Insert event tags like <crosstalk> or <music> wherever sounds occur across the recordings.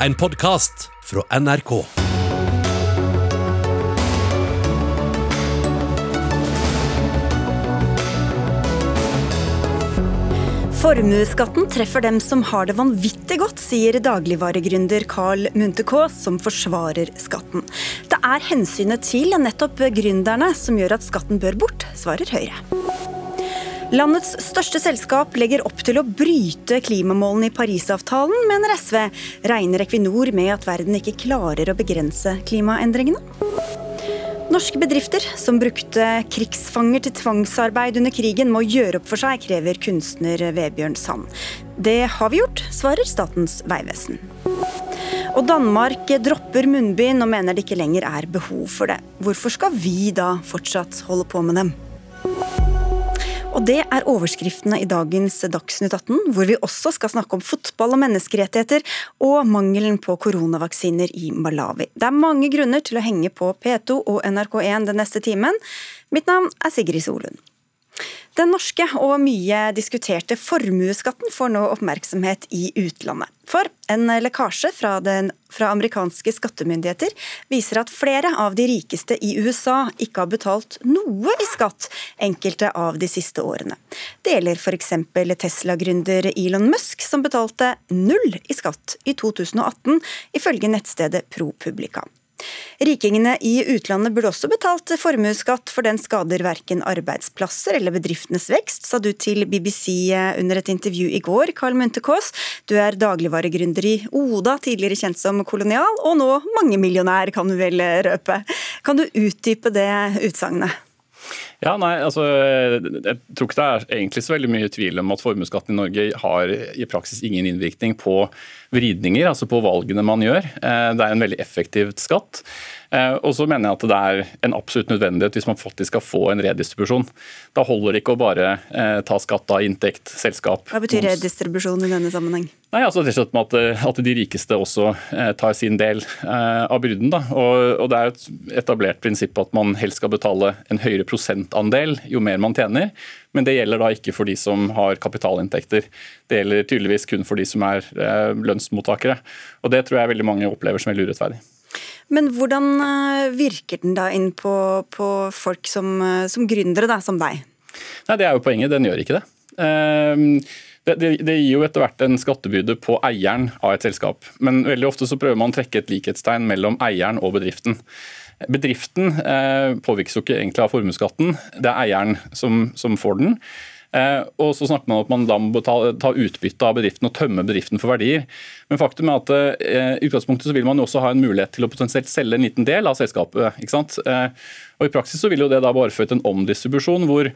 en podkast fra NRK. Formuesskatten treffer dem som har det vanvittig godt, sier dagligvaregründer Carl Munthe-Kaas, som forsvarer skatten. Det er hensynet til nettopp gründerne som gjør at skatten bør bort, svarer Høyre. Landets største selskap legger opp til å bryte klimamålene i Parisavtalen, mener SV. Regner Equinor med at verden ikke klarer å begrense klimaendringene? Norske bedrifter som brukte krigsfanger til tvangsarbeid under krigen, må gjøre opp for seg, krever kunstner Vebjørn Sand. Det har vi gjort, svarer Statens vegvesen. Og Danmark dropper munnbind og mener det ikke lenger er behov for det. Hvorfor skal vi da fortsatt holde på med dem? Og det er overskriftene i dagens Dagsnytt 18, hvor vi også skal snakke om fotball og menneskerettigheter, og mangelen på koronavaksiner i Malawi. Det er mange grunner til å henge på P2 og NRK1 den neste timen. Mitt navn er Sigrid Solund. Den norske og mye diskuterte formuesskatten får nå oppmerksomhet i utlandet. For en lekkasje fra, den, fra, amerikanske skattemyndigheter viser at flere av de rikeste i USA ikke har betalt noe i skatt enkelte av de siste årene. Det gjelder f.eks. Tesla-gründer Elon Musk, som betalte null i skatt i 2018, ifølge nettstedet ProPublica. Rikingene i utlandet burde også betalt formuesskatt, for den skader verken arbeidsplasser eller bedriftenes vekst, sa du til BBC under et intervju i går, Carl Munthe-Kaas. Du er dagligvaregründer i Oda, tidligere kjent som Kolonial, og nå mangemillionær, kan du vel røpe. Kan du utdype det utsagnet? Ja, nei, altså, Jeg tror ikke det er egentlig så veldig mye tvil om at formuesskatten i Norge har i praksis ingen innvirkning på vridninger, altså på valgene man gjør. Eh, det er en veldig effektiv skatt. Eh, og så mener jeg at det er en absolutt nødvendighet hvis man faktisk skal få en redistribusjon. Da holder det ikke å bare eh, ta skatt av inntekt, selskap Hva betyr redistribusjon i denne sammenheng? Nei, altså det er at, at de rikeste også tar sin del av byrden. Da. Og, og, Det er et etablert prinsipp at man helst skal betale en høyere prosentandel jo mer man tjener. Men det gjelder da ikke for de som har kapitalinntekter. Det gjelder tydeligvis kun for de som er lønnsmottakere. Og Det tror jeg veldig mange opplever som veldig urettferdig. Men hvordan eh, virker den da inn på, på folk som, eh, som gründere, da, som deg? Nei, Det er jo poenget, den gjør ikke det. Ehm, det, gir jo etter hvert en skattebyrde på eieren av et selskap. Men veldig ofte så prøver man å trekke et likhetstegn mellom eieren og bedriften. Bedriften eh, påvirkes jo ikke egentlig av formuesskatten, det er eieren som, som får den. Eh, og så snakker man om at man da må ta, ta utbytte av bedriften og tømme bedriften for verdier. Men faktum er at eh, i utgangspunktet så vil man jo også ha en mulighet til å potensielt selge en liten del av selskapet. ikke sant? Og I praksis så vil jo det da bare føre til en omdistribusjon, hvor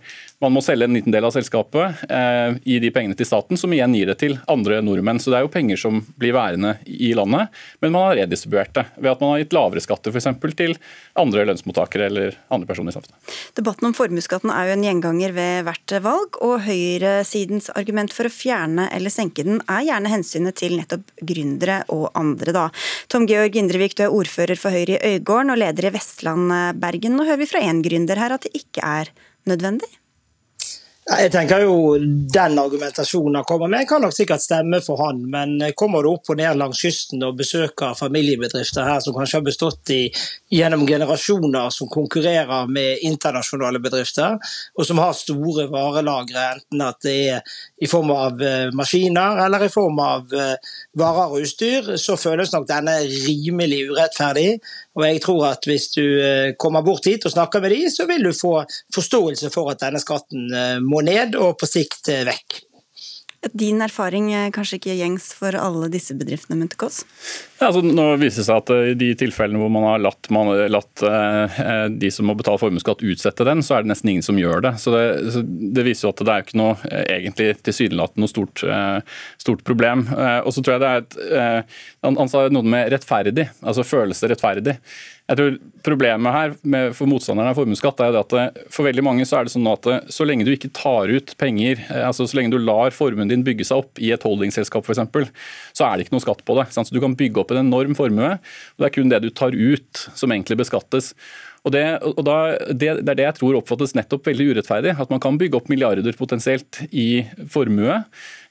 man må selge en liten del av selskapet, eh, gi de pengene til staten, som igjen gir det til andre nordmenn. Så det er jo penger som blir værende i landet, men man har redistribuert det ved at man har gitt lavere skatter f.eks. til andre lønnsmottakere eller andre personer i samfunnet. Debatten om formuesskatten er jo en gjenganger ved hvert valg, og høyresidens argument for å fjerne eller senke den er gjerne hensynet til nettopp gründere og andre, da. Tom Georg Indrevik, du er ordfører for Høyre i Øygarden og leder i Vestland Bergen. og hører vi fra én gründer her at det ikke er nødvendig. Jeg tenker jo Den argumentasjonen han kommer med, kan nok sikkert stemme for han. Men kommer du opp og ned langs kysten og besøker familiebedrifter her som kanskje har bestått i, gjennom generasjoner, som konkurrerer med internasjonale bedrifter, og som har store varelagre, enten at det er i form av eh, maskiner eller i form av eh, varer og utstyr, så føles nok denne rimelig urettferdig. Og jeg tror at hvis du eh, kommer bort hit og snakker med de, så vil du få forståelse for at denne skatten må ned og på sikt vekk. Din erfaring er kanskje ikke gjengs for alle disse bedriftene, Munterkås? Ja, altså, nå viser det seg at eh, I de tilfellene hvor man har latt, man latt eh, de som må betale formuesskatt utsette den, så er det nesten ingen som gjør det. Så Det, så det viser jo at det er ikke noe eh, egentlig tilsynelatende noe stort, eh, stort problem. Eh, og så tror jeg det er et, eh, Han sa noe med rettferdig. altså følelse rettferdig? Jeg tror Problemet her med, for motstanderne av formuesskatt er at for veldig mange så er det sånn at eh, så lenge du ikke tar ut penger, eh, altså så lenge du lar formuen din bygge seg opp i et holdingselskap f.eks., så er det ikke noe skatt på det. Så Du kan bygge opp en enorm formue, og det er kun det du tar ut som egentlig beskattes. Og, det, og da, det, det, er det jeg tror oppfattes nettopp veldig urettferdig. At man kan bygge opp milliarder potensielt i formue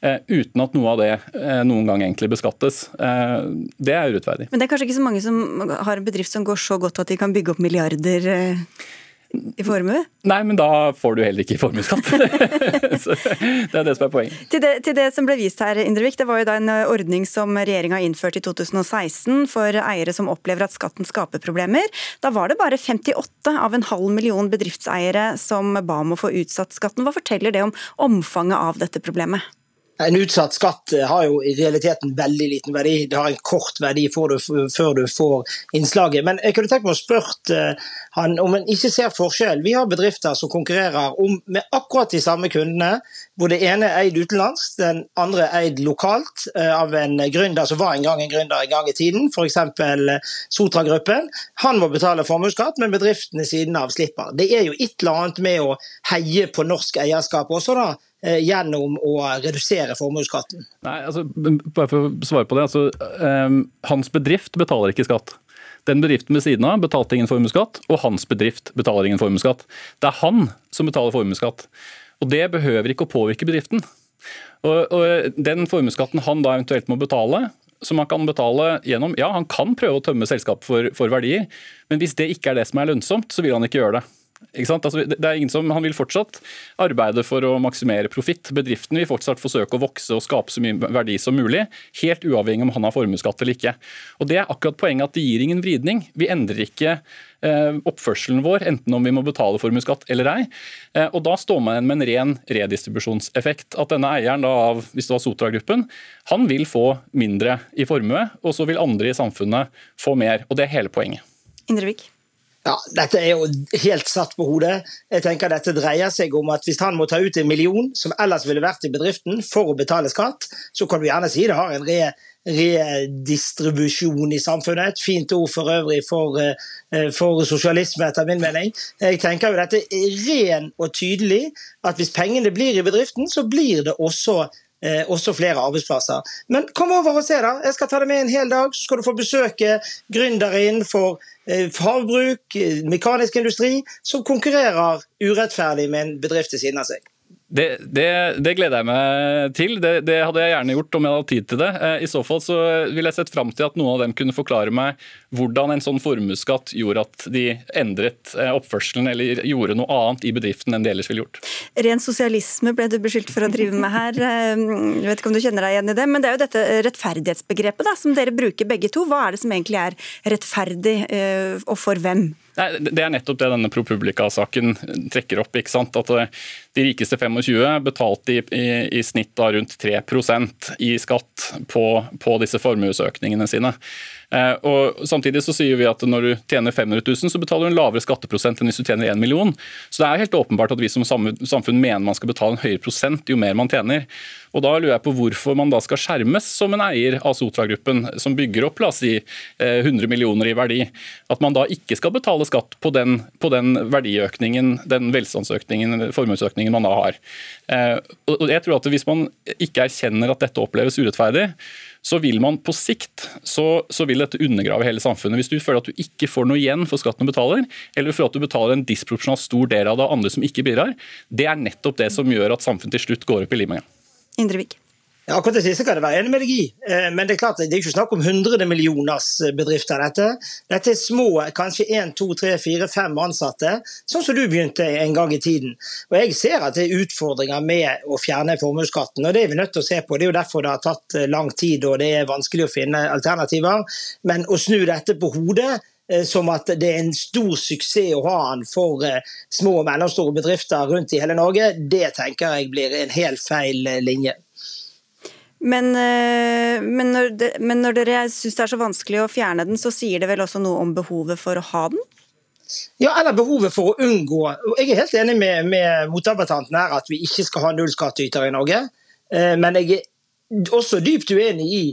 eh, uten at noe av det eh, noen gang egentlig beskattes. Eh, det er urettferdig. Men det er kanskje ikke så mange som har en bedrift som går så godt at de kan bygge opp milliarder? Eh i formue? Nei, men da får du heller ikke formuesskatt. <laughs> <laughs> det er det som er poenget. Til det, til det, som ble vist her, Indrevik, det var jo da en eh, ordning som regjeringa innførte i 2016 for eiere som opplever at skatten skaper problemer. Da var det bare 58 av en halv million bedriftseiere som ba om å få utsatt skatten. Hva forteller det om omfanget av dette problemet? En utsatt skatt eh, har jo i realiteten veldig liten verdi. Det har en kort verdi før du får innslaget. Men jeg kunne tenkt meg å spørre eh, han om en ikke ser forskjell. Vi har bedrifter som konkurrerer om, med akkurat de samme kundene, hvor det ene er eid utenlands, den andre er eid lokalt eh, av en gründer som var en gang en gründer en gang i tiden, f.eks. Sotra-gruppen. Han må betale formuesskatt, men bedriftene siden av slipper. Det er jo et eller annet med å heie på norsk eierskap også, da Eh, gjennom å redusere formuesskatten? Nei, altså, bare for å svare på det. Altså, um, hans bedrift betaler ikke skatt. Den bedriften ved siden av betalte ingen formuesskatt, og hans bedrift betaler ingen formuesskatt. Det er han som betaler formuesskatt. Og det behøver ikke å påvirke bedriften. Og, og Den formuesskatten han da eventuelt må betale, som han kan betale gjennom Ja, han kan prøve å tømme selskapet for, for verdier, men hvis det ikke er det som er lønnsomt, så vil han ikke gjøre det. Altså, det er ingen som, han vil fortsatt arbeide for å maksimere profitt. Bedriften vil fortsatt forsøke å vokse og skape så mye verdi som mulig, helt uavhengig om han har formuesskatt eller ikke. Og Det er akkurat poenget at det gir ingen vridning. Vi endrer ikke eh, oppførselen vår, enten om vi må betale formuesskatt eller ei. Eh, og Da står man igjen med en ren redistribusjonseffekt. At denne eieren da, av hvis det var Sotra-gruppen, han vil få mindre i formue, og så vil andre i samfunnet få mer. Og Det er hele poenget. Indrevik. Ja, Dette er jo helt satt på hodet. Jeg tenker Dette dreier seg om at hvis han må ta ut en million som ellers ville vært i bedriften for å betale skatt, så kan du gjerne si det har en re, redistribusjon i samfunnet. Et fint ord for øvrig for, eh, for, sosialisme, etter min mening. Jeg tenker jo dette er ren og tydelig at hvis pengene blir i bedriften, så blir det også Eh, også flere arbeidsplasser. Men kom over og se, da. Jeg skal ta deg med en hel dag, så skal du få besøke gründere innenfor eh, havbruk, eh, mekanisk industri, som konkurrerer urettferdig med en bedrift ved siden av seg. Det, det, det, gleder jeg meg til. Det, det, hadde jeg gjerne gjort om jeg hadde tid til det. Eh, I så fall så ville jeg sett fram til at noen av dem kunne forklare meg hvordan en sånn formuesskatt gjorde at de endret eh, oppførselen eller gjorde noe annet i bedriften enn de ellers ville gjort. Ren sosialisme ble du beskyldt for å drive med her. Eh, jeg vet ikke om du kjenner deg igjen i det, men det er jo dette rettferdighetsbegrepet da, som dere bruker begge to. Hva er det som egentlig er rettferdig, og for hvem? Nei, Det er nettopp det denne ProPublica-saken trekker opp. ikke sant? At eh, De rikeste 25 betalte i, i, i snitt rundt 3% i skatt på, på disse formuesøkningene sine. Eh, og Samtidig så sier vi at når du tjener 500 000, så betaler du en lavere skatteprosent enn hvis du tjener 1 million. Så det er helt åpenbart at vi som samfunn mener man skal betale en høyere prosent jo mer man tjener. Og Da lurer jeg på hvorfor man da skal skjermes som en eier av Sotra-gruppen, som bygger opp la oss si, 100 eh, millioner i verdi. At man da ikke skal betale skatt på den, på den verdiøkningen, den velstandsøkningen, formuesøkningen man da har. Eh, og jeg tror at Hvis man ikke erkjenner at dette oppleves urettferdig, så vil man på sikt så, så, vil dette undergrave hele samfunnet. Hvis du føler at du ikke får noe igjen for skatten du betaler, eller for at du betaler en disproporsjonalt stor del av det andre som ikke bidrar, det er nettopp det som gjør at samfunnet til slutt går opp i limingen. Indrevik. Ja, akkurat det siste kan jeg være enig med deg i. Eh, men det er klart, det er ikke snakk om hundrede millioners eh, bedrifter. Dette Dette er små, kanskje én, to, tre, fire, fem ansatte, sånn som du begynte en gang i tiden. Og Jeg ser at det er utfordringer med å fjerne formuesskatten, og det er vi nødt til å se på. Det er jo derfor det har tatt eh, lang tid og det er vanskelig å finne alternativer. Men å snu dette på hodet som at det er en stor suksess å ha den for små og mellomstore bedrifter rundt i hele Norge, det tenker jeg blir en helt feil linje. Men, eh, men, når, men når dere syns det er så vanskelig å fjerne den, så sier det vel også noe om behovet for å ha den? Ja, eller behovet for å unngå. Jeg er helt enig med, med her at vi ikke skal ha nullskattytere i Norge. Eh, men jeg er også dypt uenig i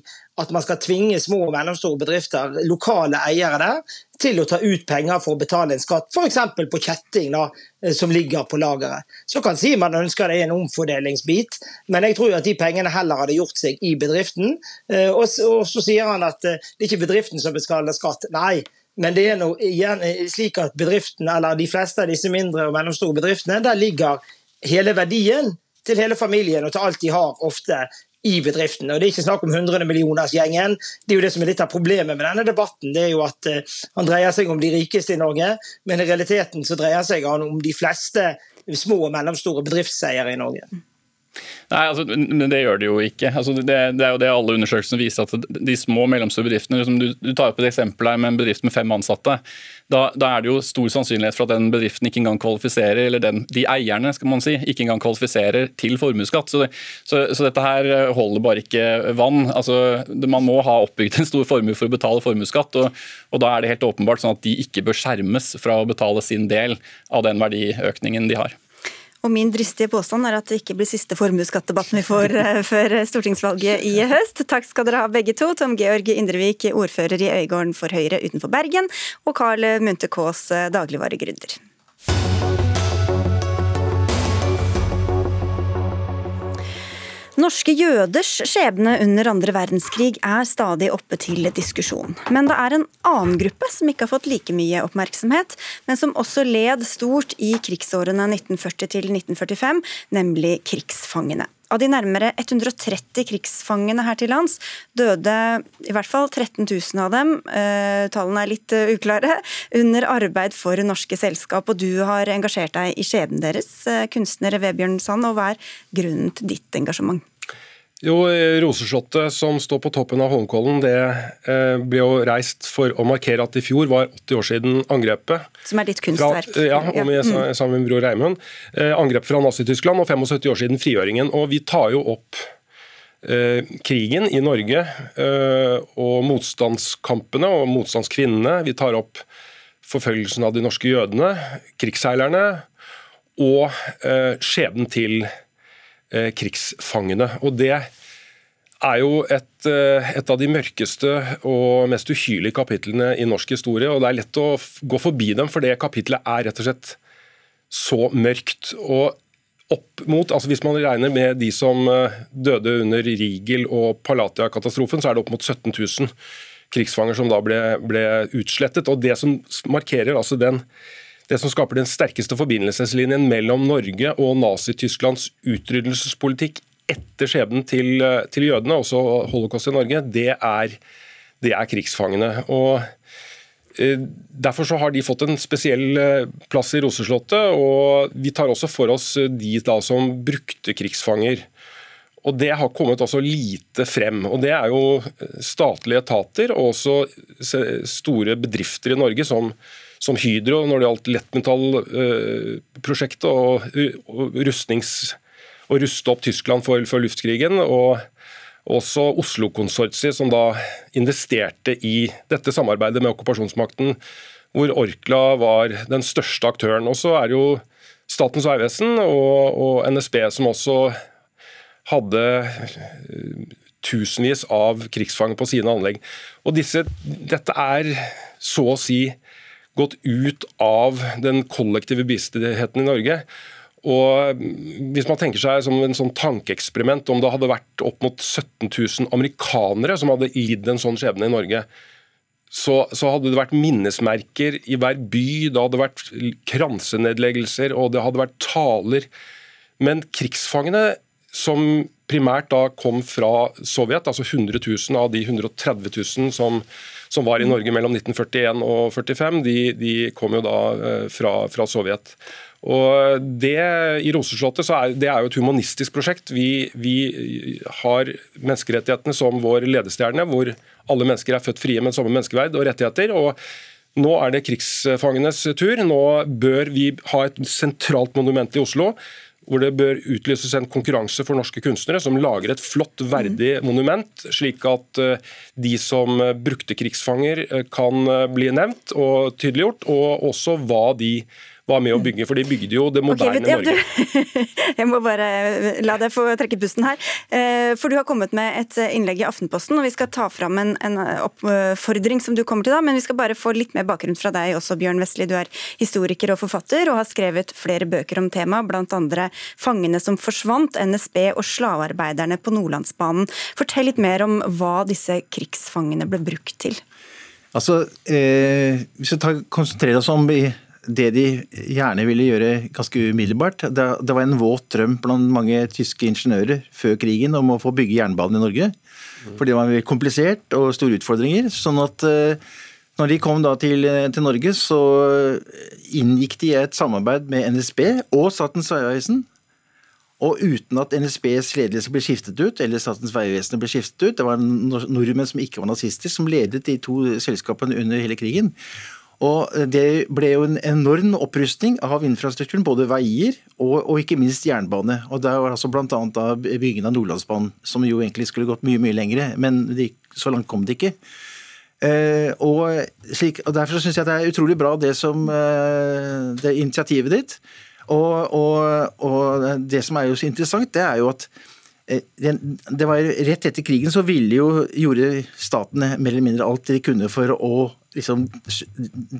at man skal tvinge små og mellomstore bedrifter, lokale eiere der, til å ta ut penger for å betale en skatt, f.eks. på kjetting da, eh, som ligger på lageret. Så kan si man ønsker det er en omfordelingsbit, men jeg tror at de pengene heller hadde gjort seg i bedriften. Eh, og så sier han at eh, det er ikke bedriften som betaler skatt. Nei, Men det er nå igjen slik at bedriften, eller de fleste av disse mindre og mellomstore bedriftene, der ligger hele verdien til hele familien og til alt de har, ofte i bedriften. Og Det er ikke snakk om 100 millioners-gjengen. Det er jo det som er litt av problemet med denne debatten. det er jo at uh, Han dreier seg om de rikeste i Norge, men i realiteten så dreier seg han om de fleste små og mellomstore bedriftseiere i Norge. Nei, altså, Det gjør det jo ikke. Altså, det, det, er jo det alle undersøkelsene viser, at de små og mellomstore bedriftene liksom du, du, tar opp et eksempel her med en bedrift med fem ansatte. Da, da, er det jo stor sannsynlighet for at den bedriften ikke engang kvalifiserer, eller den, de eierne skal man si, ikke engang kvalifiserer til formuesskatt. Så, det, så, så, dette her holder bare ikke vann. Altså, man må ha oppbygd en stor formue for å betale formuesskatt, og, og da er det helt åpenbart sånn at de ikke bør skjermes fra å betale sin del av den verdiøkningen de har. Og min dristige påstand er at det ikke blir siste formuesskattdebatten vi får eh, før stortingsvalget i høst. Takk skal dere ha begge to. Tom Georg Indrevik, ordfører i Øygården for Høyre utenfor Bergen, og Carl Munthe Kaas, eh, dagligvaregründer. Norske jøders skjebne under andre verdenskrig er stadig oppe til diskusjon. Men det er en annen gruppe som ikke har fått like mye oppmerksomhet, men som også led stort i krigsårene 1940 til 1945, nemlig krigsfangene. Av de nærmere 130 krigsfangene her til lands døde i hvert fall 13 000 av dem, eh, tallene er litt uh, uklare, under arbeid for norske selskap. Og du har engasjert deg i skjebnen deres, uh, kunstner Vebjørn Sand. Og hva er grunnen til ditt engasjement? Jo, Roseslottet som står på toppen av Holmenkollen, det eh, ble jo reist for å markere at i fjor var 80 år siden angrepet. Som er ditt kunstverk. Fra, ja, og med, mm. sammen med bror Reimund. Angrepet fra Nazi-Tyskland og 75 år siden frigjøringen. Og vi tar jo opp eh, krigen i Norge eh, og motstandskampene og motstandskvinnene. Vi tar opp forfølgelsen av de norske jødene, krigsseilerne og eh, skjebnen til Eh, krigsfangene. Og Det er jo et, eh, et, av de mørkeste og mest uhyrlige kapitlene i norsk historie. og Det er lett å gå forbi dem, for det kapitlet er rett og slett så mørkt. og opp mot, altså Hvis man regner med de som eh, døde under Rigel og Palatia-katastrofen, så er det opp mot 17 000 krigsfanger som da ble, ble utslettet. og Det som markerer altså den det som skaper den sterkeste forbindelseslinjen mellom Norge og Nazi-Tysklands utryddelsespolitikk etter skjebnen til, til, jødene, også holocaust i Norge, det er, det er krigsfangene. Og eh, Derfor så har de fått en spesiell eh, plass i Roseslottet. og Vi tar også for oss de da som brukte krigsfanger. Og Det har kommet også lite frem. og Det er jo statlige etater og også store bedrifter i Norge som som Hydro når det gjaldt lettmetallprosjektet og, rustnings, og ruste opp Tyskland for, for luftkrigen. og også Oslo-konsortiet, som da investerte i dette samarbeidet med okkupasjonsmakten, hvor Orkla var den største aktøren. Og så er det jo Statens vegvesen og, og, NSB som også hadde tusenvis av krigsfanger på sine anlegg. Og disse, Dette er så å si gått ut av den kollektive bevisstheten i Norge. Og Hvis man tenker seg som en sånn tankeeksperiment om det hadde vært opp mot 17 000 amerikanere som hadde lidd en sånn skjebne i Norge, så, så, hadde det vært minnesmerker i hver by, det hadde vært kransenedleggelser og det hadde vært taler. Men krigsfangene, som primært da kom fra Sovjet, altså 100 000 av de 130 000 som som var i Norge mellom 1941 og 1945, de, de kom jo da eh, fra, fra Sovjet. Og det I Roseslottet så er det er jo et humanistisk prosjekt. Vi, vi, har menneskerettighetene som vår ledestjerne, hvor alle mennesker er født frie med samme menneskeverd og rettigheter. og nå er det krigsfangenes tur. Nå bør vi ha et sentralt monument i Oslo hvor det bør utlyses en konkurranse for norske kunstnere som lager et flott, verdig monument, slik at eh, de som eh, brukte krigsfanger eh, kan bli nevnt og tydeliggjort, og også hva de var med å bygge. For de bygde jo det moderne okay, Norge. Du, <laughs> jeg må bare la deg få trekke pusten her. Eh, for du har kommet med et innlegg i Aftenposten, og vi skal ta fram en, en oppfordring som du kommer til da, men vi skal bare få litt mer bakgrunn fra deg også, Bjørn Vestli. Du er historiker og forfatter, og har skrevet flere bøker om temaet, bl.a. 'Fangene som forsvant', NSB og slavearbeiderne på Nordlandsbanen. Fortell litt mer om hva disse krigsfangene ble brukt til. Altså, eh, Hvis vi tar, konsentrerer oss om det de gjerne ville gjøre ganske umiddelbart. Det, det, var en våt drøm blant mange tyske ingeniører før krigen om å få bygge jernbanen i Norge. For det var komplisert og store utfordringer. sånn at eh, når de kom da til, til, Norge, så inngikk de et samarbeid med NSB og Statens vegvesen. Og uten at NSBs ledelse ble skiftet ut, eller Statens vegvesen ble skiftet ut. Det var nordmenn som ikke var nazister, som ledet de to selskapene under hele krigen. Og Det ble jo en enorm opprustning av infrastrukturen, både veier og, og ikke minst jernbane. Og Det var altså bl.a. byggingen av Nordlandsbanen, som jo egentlig skulle gått mye mye lengre, men de, så langt kom det ikke. Eh, og, slik, og Derfor syns jeg det er utrolig bra det som eh, det initiativet ditt. Og, og, og, det som er jo så interessant, det er jo at eh, det var Rett etter krigen så ville jo, gjorde statene mer eller mindre alt de kunne for å liksom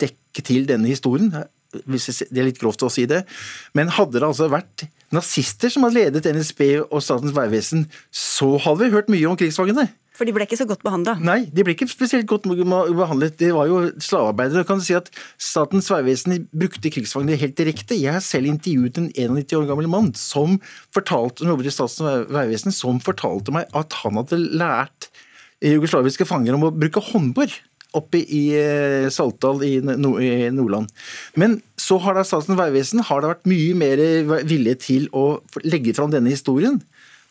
dekke til denne historien. hvis Det er litt grovt å si det. Men hadde det altså vært nazister som hadde ledet NSB og Statens vegvesen, så hadde vi hørt mye om krigsfangene. For de ble ikke så godt behandla? Nei, de ble ikke spesielt godt behandlet. Det var jo slavearbeidere. Kan du si at Statens vegvesen brukte krigsfangene helt direkte. Jeg har selv intervjuet en 91 år gammel mann som fortalte, som jobber i Statens vegvesen, som fortalte meg at han hadde lært jugoslaviske fanger om å bruke håndbor oppe i eh, Saltdal i Nordland. Men så har da Statens vegvesen det vært mye mer vilje til å legge fram denne historien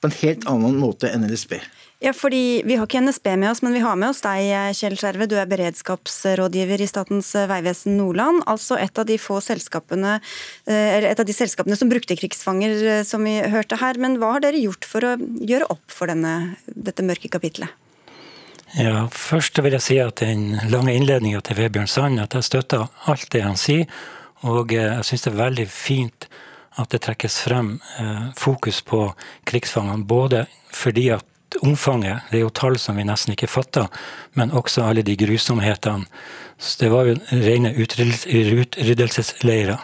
på en helt annen måte enn NSB. Ja, fordi Vi har ikke NSB med oss, men vi har med oss deg, Kjell Skjerve. Du er beredskapsrådgiver i Statens vegvesen Nordland. Altså et av de få selskapene, eh, et av de selskapene som brukte krigsfanger, eh, som vi hørte her. Men hva har dere gjort for å gjøre opp for denne, dette mørke kapitlet? Ja, Først vil jeg si at den lange innledninga til Vebjørn Sand, at jeg støtter alt det han sier. Og eh, jeg syns det er veldig fint at det trekkes frem eh, fokus på krigsfangene. Både fordi at omfanget, det er jo tall som vi nesten ikke fatter, men også alle de grusomhetene. Så det var jo rene utryddelsesleirer.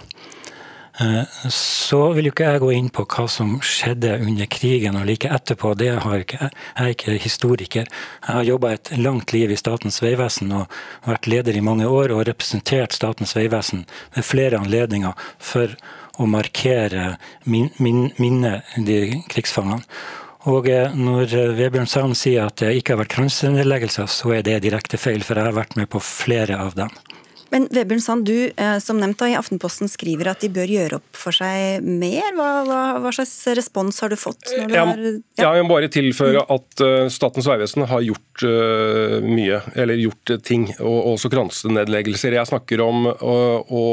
Eh, så vil jo ikke jeg gå inn på hva som skjedde under krigen og like etterpå. Det har ikke, jeg er ikke historiker. Jeg har jobba et langt liv i Statens vegvesen og vært leder i mange år og representert Statens vegvesen ved flere anledninger for å markere min, min, minnet de krigsfangene. Og eh, når Vebjørn Sand sier at det ikke har vært kransenedleggelser, så er det direkte feil, for jeg har vært med på flere av dem. Men Vebjørn Sand, du eh, som nevnt da, i Aftenposten skriver at de bør gjøre opp for seg mer. Hva, hva, hva slags respons har du fått? Du jeg, har, ja. jeg må bare tilføre at uh, Statens vegvesen har gjort uh, mye, eller gjort uh, ting, og også kransenedleggelser. Jeg snakker om å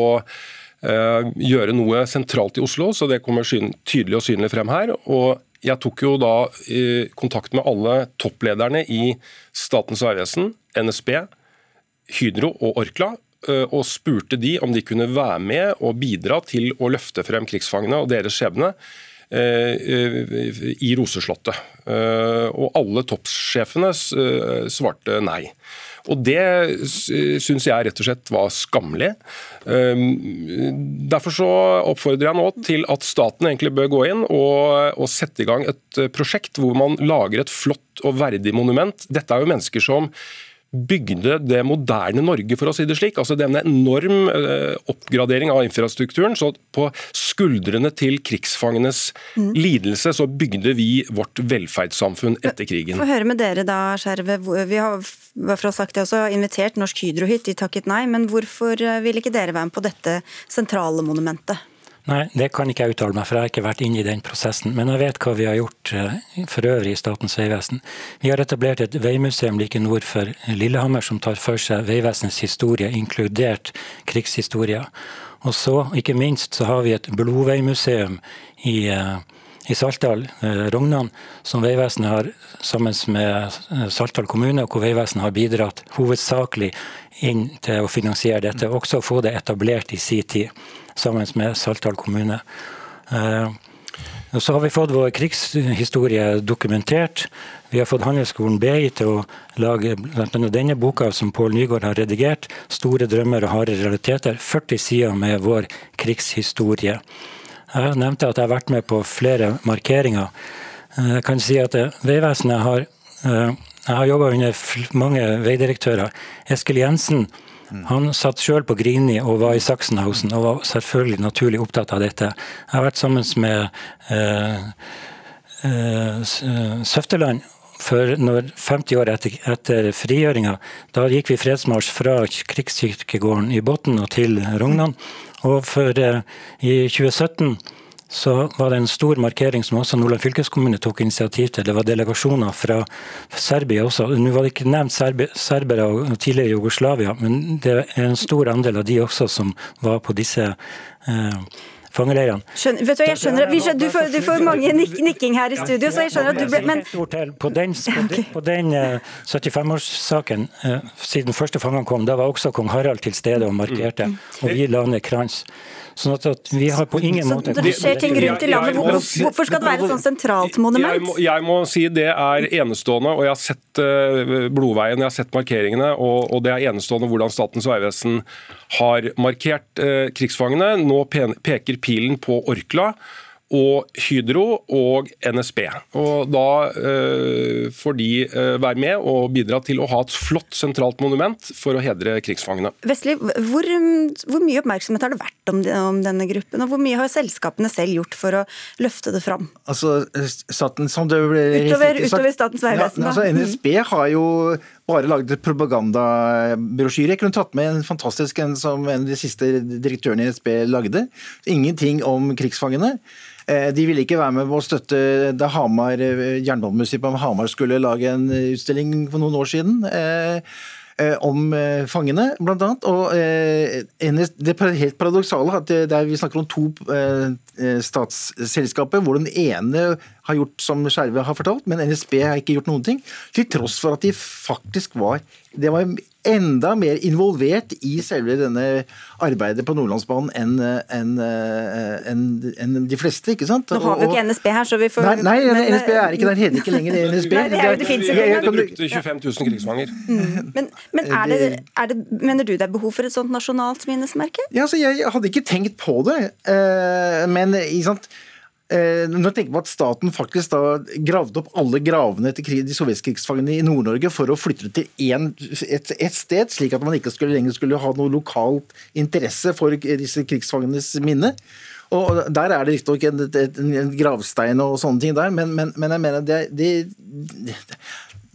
gjøre noe sentralt i Oslo, så det kommer tydelig og synlig frem her. og jeg tok jo da kontakt med alle topplederne i Statens vegvesen, NSB, Hydro og Orkla Eh, og spurte de om de kunne være med og bidra til å løfte frem krigsfangene og deres skjebne eh, eh, i Roseslottet. Og alle toppsjefene svarte nei. Og Det syns jeg rett og slett var skammelig. Derfor så oppfordrer jeg nå til at staten egentlig bør gå inn og, og sette i gang et prosjekt hvor man lager et flott og verdig monument. Dette er jo mennesker som bygde det moderne Norge, for å si det slik. Altså Denne enorm eh, oppgradering av infrastrukturen. så På skuldrene til krigsfangenes mm. lidelse så bygde vi vårt velferdssamfunn etter krigen. Få høre med dere da, Skjerve. Vi har for å sagt det også, invitert Norsk Hydro hit, de takket nei. Men hvorfor eh, vil ikke dere være med på dette sentrale monumentet? Nei, det kan ikke jeg uttale meg, for jeg har ikke vært inne i den prosessen. Men jeg vet hva vi har gjort eh, for øvrig i Statens vegvesen. Vi har etablert et veimuseum like nord for Lillehammer som tar for seg Vegvesenets historie, inkludert krigshistoria. Og så, ikke minst, så har vi et blodveimuseum i, eh, i Saltdal, eh, Rognan, som Vegvesenet har sammen med Saltdal kommune, og hvor Vegvesenet har bidratt hovedsakelig inn til å finansiere dette, også få det etablert i sin tid sammen med Saltdal kommune. Eh, så har vi fått vår krigshistorie dokumentert. Vi har fått Handelsskolen BI til å lage bl.a. denne boka som Pål Nygaard har redigert, 'Store drømmer og harde realiteter'. 40 sider med vår krigshistorie. Jeg nevnte at jeg har vært med på flere markeringer. Eh, jeg kan si at Vegvesenet har, eh, Jeg har jobba under mange veidirektører. Eskil Jensen han satt sjøl på Grini og var i Sachsenhausen og var selvfølgelig naturlig opptatt av dette. Jeg har vært sammen med eh, eh, Søfteland for når 50 år etter, etter frigjøringa. Da gikk vi fredsmarsj fra krigskirkegården i Botn og til Rognan. Og for, eh, i 2017 så var det en stor markering som også Nordland fylkeskommune tok initiativ til. Det var delegasjoner fra Serbia også. Nå var det ikke nevnt serbere og tidligere Jugoslavia, men det er en stor andel av de også som var på disse eh, fangeleirene. Skjønner, vet du, jeg skjønner, vi skjønner, du, får, du, får, mange nik nikking her i studio, så jeg skjønner at du ble men... På den, på den, den 75-årssaken, uh, siden første fangene kom, da var også kong Harald til stede og markerte, og vi la ned krans. Sånn at, at, vi har på ingen måte Når det skjer ting rundt i landet, hvorfor skal det være et sånn sentralt monument? Jeg må, jeg må, si det er enestående, og jeg har sett uh, Blodveien, jeg har sett markeringene, og, og, det er enestående hvordan Statens vegvesen har markert eh, krigsfangene. Nå peker pilen på Orkla og Hydro og NSB. Og Da eh, får de eh, være med og bidra til å ha et flott sentralt monument for å hedre krigsfangene. Vestli, hvor, hvor, mye oppmerksomhet har det vært om, om, denne gruppen, og hvor mye har selskapene selv gjort for å løfte det fram? Altså, staten, som det ble utover, utover Statens vegvesen? Ja, altså, NSB har jo bare laget propagandabrosjyre. Jeg kunne tatt med en fantastisk en som en av de siste direktørene i NSB lagde. Ingenting om krigsfangene. Eh, de ville ikke være med på å støtte da Hamar, eh, Jernbanemuseet på Hamar skulle lage en utstilling for noen år siden. Eh, om fangene, blant annet. Og det er helt paradoksale at det vi snakker om to statsselskaper, hvor den ene har gjort som Skjerve har fortalt, men NSB har ikke gjort noen ting. Til tross for at de faktisk var Det var enda mer involvert i selve denne arbeidet på Nordlandsbanen enn en, en, en de fleste, ikke sant? Nå har vi jo ikke NSB her, så vi får Nei, nei men, NSB er ikke der, heter ikke lenger <laughs> NSB. Nei, det, er, det finnes ikke Det brukte 25 000 krigsfanger. Mm. Men, men er det, er det, mener du det er behov for et sånt nasjonalt minnesmerke? Ja, altså, jeg hadde ikke tenkt på det, eh, men ikke sant Eh, når jeg tenker på at Staten faktisk da gravde opp alle gravene til de sovjetkrigsfangene i Nord-Norge for å flytte det til en, et, sted, slik at man ikke skulle, lenger skulle ha noe lokal interesse for disse krigsfangenes minne. Og Der er det riktignok en, en, en gravstein og sånne ting der, men, men, men jeg mener det, det, det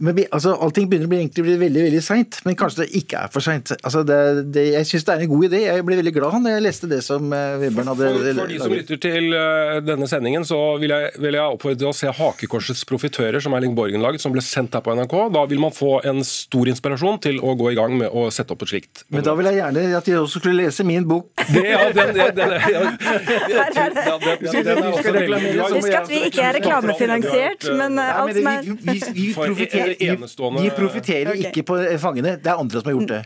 men, altså, Allting begynner å bli, egentlig bli veldig veldig seint, men kanskje det ikke er for seint. Altså, jeg syns det er en god idé. Jeg ble veldig glad når jeg leste det som Webern hadde for, for, de som lytter til uh, denne sendingen, så vil jeg, vil jeg oppfordre til å se Hakekorsets profitører, som Erling Borgen laget, som ble sendt her på NRK. Da vil man få en stor inspirasjon til å gå i gang med å sette opp et slikt. Men da vil jeg gjerne at de også skulle lese min bok. <laughs> Det, ja, den, den, den, Husk at vi ikke er reklamefinansiert, men alt som er Vi, vi, vi enestående De profitterer okay. ikke på fangene, det er andre som har gjort det.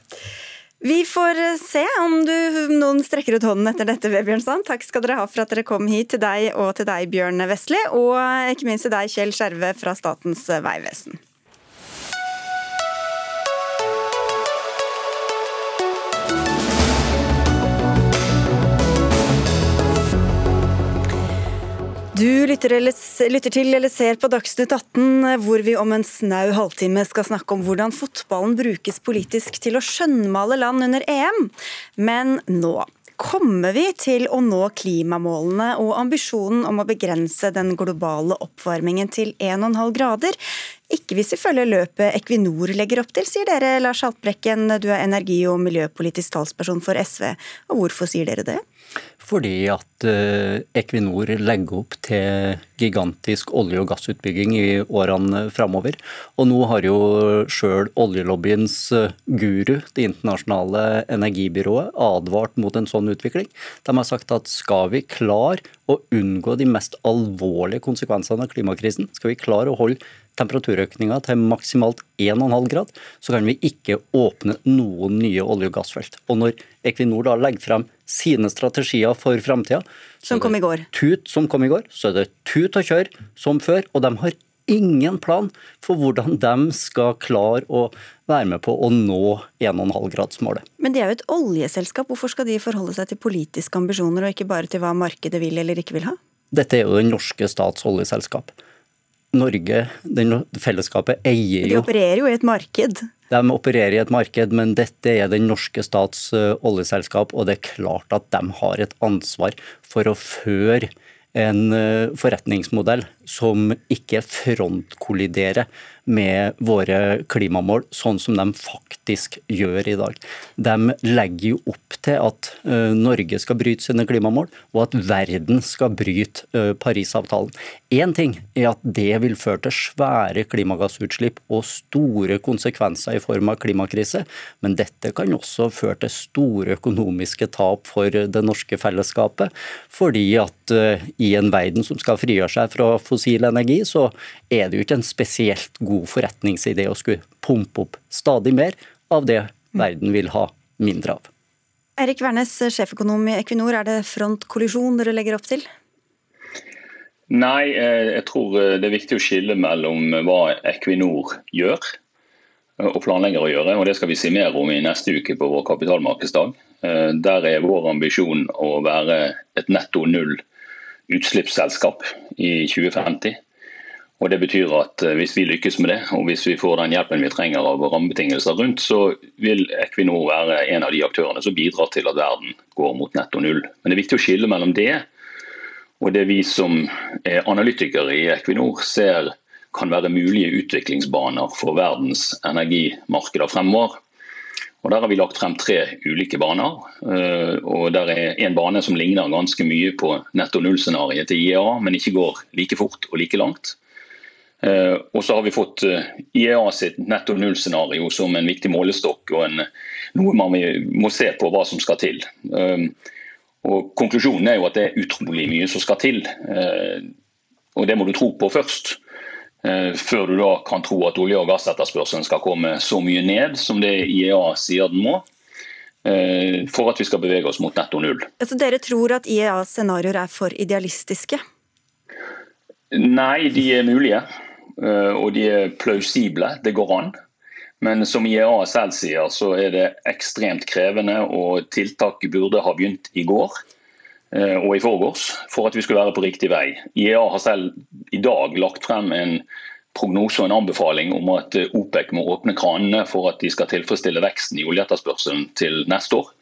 Vi får eh, se om du, noen strekker ut hånden etter dette, Vebjørnson. Takk skal dere ha for at dere kom hit, til deg og til deg, Bjørn Vestli, og ikke minst til deg, Kjell Skjerve fra Statens vegvesen. Du lytter, eller, lytter, til eller ser på Dagsnytt 18, hvor vi om en snau halvtime skal snakke om hvordan fotballen brukes politisk til å skjønnmale land under EM. Men nå kommer vi til å nå klimamålene og ambisjonen om å begrense den globale oppvarmingen til 1,5 grader. Ikke hvis vi følger løpet Equinor legger opp til, sier dere, Lars Haltbrekken. Du er energi- og miljøpolitisk talsperson for SV. Og hvorfor sier dere det? Fordi at eh, Equinor legger opp til gigantisk olje- og gassutbygging i årene framover. Og nå har jo sjøl oljelobbyens eh, guru, det internasjonale energibyrået, advart mot en sånn utvikling. De har sagt at skal vi klare å unngå de mest alvorlige konsekvensene av klimakrisen, skal vi klare å holde temperaturøkninga til maksimalt 1,5 grad, så kan vi ikke åpne noen nye olje- og gassfelt. Og når Equinor da legger frem sine strategier for framtida. Som kom i går. Tut som kom i går. Så er det tut og kjør som før. Og de har ingen plan for hvordan de skal klare å være med på å nå 1,5-gradsmålet. Men de er jo et oljeselskap. Hvorfor skal de forholde seg til politiske ambisjoner, og ikke bare til hva markedet vil eller ikke vil ha? Dette er jo den norske stats oljeselskap. Norge, den fellesskapet, eier jo De opererer jo i et marked. De opererer i et marked, men dette er den norske stats uh, oljeselskap, og det er klart at de har et ansvar for å føre en uh, forretningsmodell som ikke frontkolliderer med våre klimamål, sånn som de faktisk gjør i dag. De legger jo opp til at uh, Norge skal bryte sine klimamål, og at verden skal bryte uh, Parisavtalen. Én ting er at det vil føre til svære klimagassutslipp og store konsekvenser i form av klimakrise, men dette kan også føre til store økonomiske tap for det norske fellesskapet, fordi at uh, i en verden som skal frigjøre seg fra fossil energi, så er det jo ikke en spesielt god forretningsidé å skulle pumpe opp stadig mer av det verden vil ha mindre av. Erik Wærnes, sjeføkonom i Equinor, er det frontkollisjon dere legger opp til? Nei, eh, jeg tror eh, det er viktig å skille mellom hva Equinor gjør eh, og planlegger å gjøre. og Det skal vi si mer om i neste uke på vår kapitalmarkedsdag. Der er vår ambisjon å være et netto null utslippsselskap i 2050. Og Det betyr at hvis vi lykkes med det, og hvis vi får den hjelpen vi trenger av rammebetingelser rundt, så vil Equinor være en av de aktørene som bidrar til at verden går mot netto null. Men det er viktig å skille mellom det og det vi som er analytikere i Equinor ser kan være mulige utviklingsbaner for verdens energimarkeder fremover. Og Der har vi lagt frem tre ulike baner. Eh, og Der er en bane som ligner ganske mye på netto null-scenarioet til IEA, men ikke går like fort og like langt. Eh, og så har vi fått eh, IEA sitt netto null-scenario som en viktig målestokk og en, noe man må se på hva som skal til. Og Konklusjonen er jo at det er utrolig mye som skal til. Eh, og Det må du tro på først. Eh, før du da kan tro at olje- og gassetterspørselen skal komme så mye ned som det IEA sier den må. Eh, for at vi skal bevege oss mot netto null. Altså dere tror at IEAs scenarioer er for idealistiske? Nei, de er mulige. Og de er plausible. Det går an. Men som IEA selv sier, så er det ekstremt krevende, og tiltak burde ha begynt i går eh, og i forgårs for at vi skulle være på riktig vei. IEA har selv i dag lagt frem en prognose og en anbefaling om at eh, OPEC må åpne kranene for at de skal tilfredsstille veksten i oljeetterspørselen til neste år.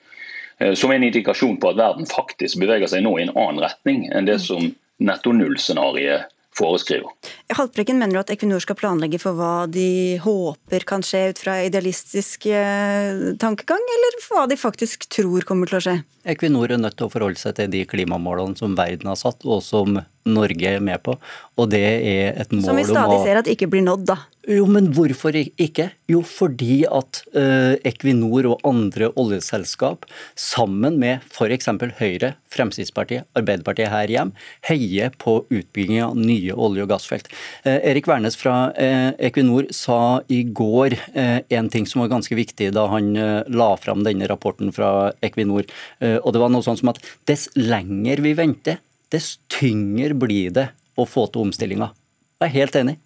Eh, som en indikasjon på at verden faktisk beveger seg nå i en annen retning enn det som netto null-scenarioet foreskriver. Haltbrekken mener at Equinor skal planlegge for hva de håper kan skje ut fra idealistisk eh, tankegang, eller for hva de faktisk tror kommer til å skje? Equinor er nødt til å forholde seg til de klimamålene som verden har satt, og som Norge er med på. Og det er et mål om å Som vi stadig ser at ikke blir nådd, da. Jo, men hvorfor ikke? Jo, fordi at uh, Equinor og andre oljeselskap, sammen med f.eks. Høyre, Fremskrittspartiet, Arbeiderpartiet her hjemme, heier på utbygging av nye olje- og gassfelt. Uh, Erik Wærnes fra uh, Equinor sa i går en ting som var ganske viktig da han la fram denne rapporten fra Equinor. og det var noe sånn som at dess lenger vi venter, dess tyngre blir det å få til omstillinga. Jeg er helt enig.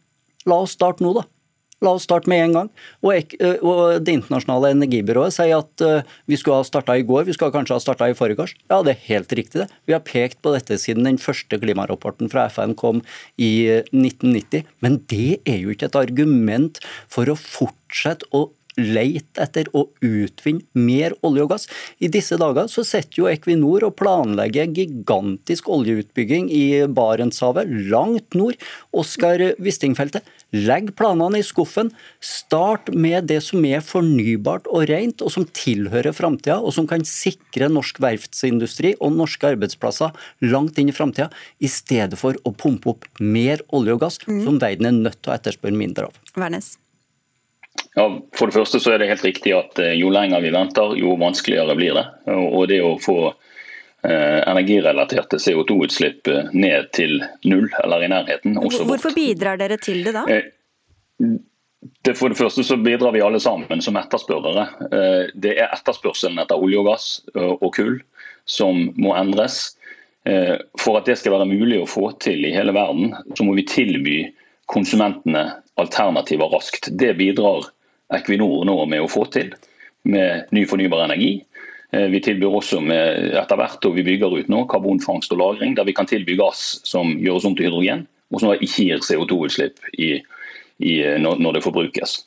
La oss starte nå, da. La oss starte med en gang. Og, og Det internasjonale energibyrået sier at uh, vi skulle ha starta i går, vi skulle kanskje ha starta i forgårs. Ja, det er helt riktig, det. Vi har pekt på dette siden den første klimarapporten fra FN kom i 1990. Men det er jo ikke et argument for å fortsette å leite etter og utvinne mer olje og gass. I disse dager så sitter jo Equinor og planlegger gigantisk oljeutbygging i Barentshavet, langt nord. Oskar Wisting-feltet. Legg planene i skuffen. Start med det som er fornybart og rent, og som tilhører framtida, og som kan sikre norsk verftsindustri og norske arbeidsplasser langt inn i framtida, i stedet for å pumpe opp mer olje og gass, mm. som verden er nødt til å etterspørre mindre av. Vernes. Ja, For det første så er det helt riktig at eh, jo lenger vi venter, jo vanskeligere blir det. Og det å få eh, energirelaterte CO2-utslipp eh, ned til null eller i nærheten. Hvorfor bidrar dere til det da? Det for det første så bidrar vi alle sammen som etterspørrere. Det er etterspørselen etter olje og gass og kull som må endres. For at det skal være mulig å få til i hele verden, så må vi tilby konsumentene alternativer raskt. Det bidrar Equinor nå med å få til med ny fornybar energi. Eh, vi tilbyr også med etter hvert, og vi bygger ut nå, karbonfangst og -lagring, der vi kan tilby gass som gjøres om til hydrogen og som ikke gir CO2-utslipp når det forbrukes.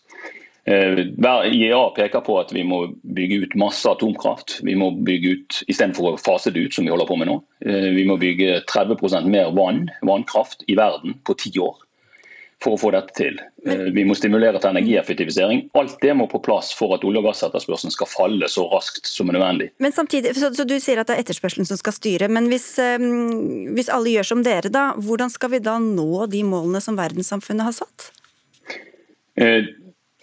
IEA peker på at vi må bygge ut masse atomkraft. Vi må bygge ut, Istedenfor å fase det ut, som vi holder på med nå. Vi må bygge 30% mer vann, vannkraft i verden på ti år for å få dette til. Eh, vi må stimulere til energieffektivisering. Alt det må på plass for at olje- og gassetterspørselen skal falle så raskt som er nødvendig. Men samtidig, så, så Du sier at det er etterspørselen som skal styre, men hvis, um, hvis alle gjør som dere, da, hvordan skal vi da nå de målene som verdenssamfunnet har satt? Eh,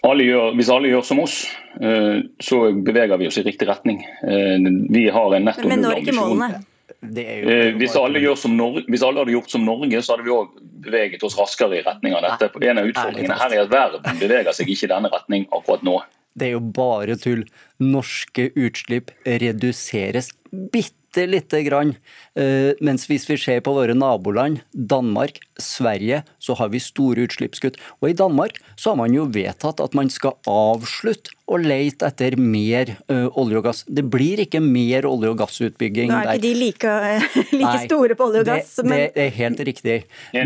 alle gjør, hvis alle gjør som oss, eh, så beveger vi oss i riktig retning. Eh, vi har en netto Men når ikke målene? Eh, hvis, alle Norge, hvis, alle hadde gjort som Norge, så hadde vi òg beveget oss raskere i retning av dette. En av utfordringene her er at verden beveger seg ikke i denne retning akkurat nå. Det er jo bare tull. Norske utslipp reduseres bitte lite grann. Uh, mens hvis vi ser på våre naboland, Danmark, Sverige, så har vi store utslippskutt. Og i Danmark så har man jo vedtatt at man skal avslutte å lete etter mer ø, olje og gass. Det blir ikke mer olje- og gassutbygging der. Nå er ikke de like, <laughs> like Nei, store på olje og gass. Det, men... det er helt riktig.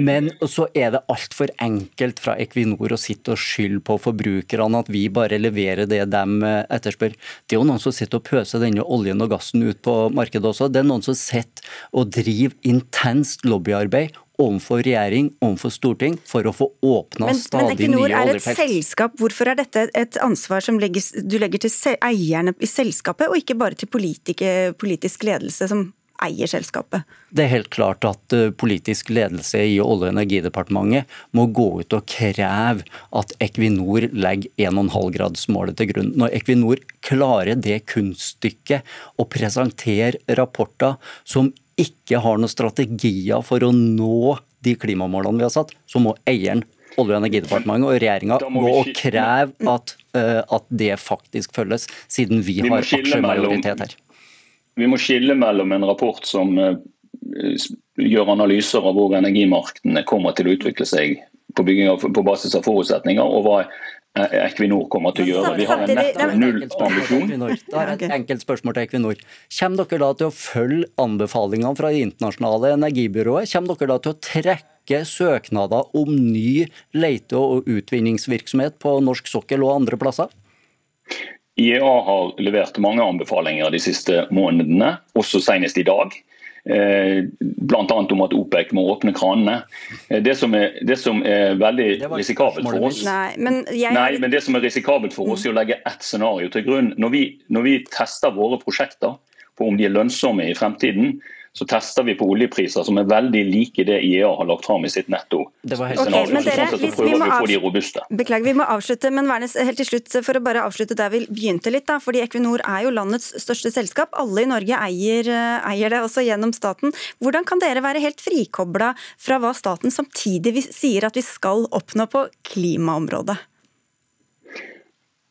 Men så er det altfor enkelt fra Equinor å sitte og skylde på forbrukerne at vi bare leverer det de eh, etterspør. Det er jo noen som sitter og pøser denne oljen og gassen ut på markedet også. Det er noen som sitter og driver intenst lobbyarbeid overfor regjering, overfor storting, for å få åpna stadig nye oljefelt. Men Equinor er et selskap. Hvorfor er dette et ansvar som legges, du legger til eierne i selskapet, og ikke bare til politisk ledelse, som eier selskapet? Det er helt klart at eh, politisk ledelse i Olje- og energidepartementet må gå ut og kreve at Equinor legger 1,5-gradsmålet til grunn. Når Equinor klarer det kunststykket å presentere rapporter som ikke har noen strategier for å nå de klimamålene vi har satt, så må eieren Olje- og energidepartementet og regjeringa gå og kreve at, uh, at, det faktisk følges, siden vi, vi har aksjemajoritet her. Vi må skille mellom en rapport som eh, gjør analyser av hvor energimarkedene kommer til å utvikle seg på, av, på basis av forutsetninger, og hva eh, Equinor kommer til å gjøre. Vi har en netto nullambisjon. Da har jeg et enkelt spørsmål til Equinor. Kommer dere da til å følge anbefalingene fra Det internasjonale energibyrået? Kommer dere da til å trekke søknader om ny lete- og utvinningsvirksomhet på norsk sokkel og andre plasser? IEA har levert mange anbefalinger de siste månedene, også senest i dag. Eh, Bl.a. om at OPEC må åpne kranene. Eh, det som er, det som er veldig risikabelt for oss Nei men, jeg... Nei, men det som er risikabelt for oss er å legge ett scenario til grunn. Når vi, når vi tester våre prosjekter på om de er lønnsomme i fremtiden, så tester vi på oljepriser som er veldig like det IEA har lagt fram i sitt netto. Det var helt okay, men dere, sånn så prøver vi å få de robuste. Beklager, vi må avslutte, men Værnes, helt til slutt, for å bare avslutte der vi begynte litt, da, fordi Equinor er jo landets største selskap. Alle i Norge eier, eh, eier det, også gjennom staten. Hvordan kan dere være helt frikobla fra hva staten samtidig sier at vi skal oppnå på klimaområdet?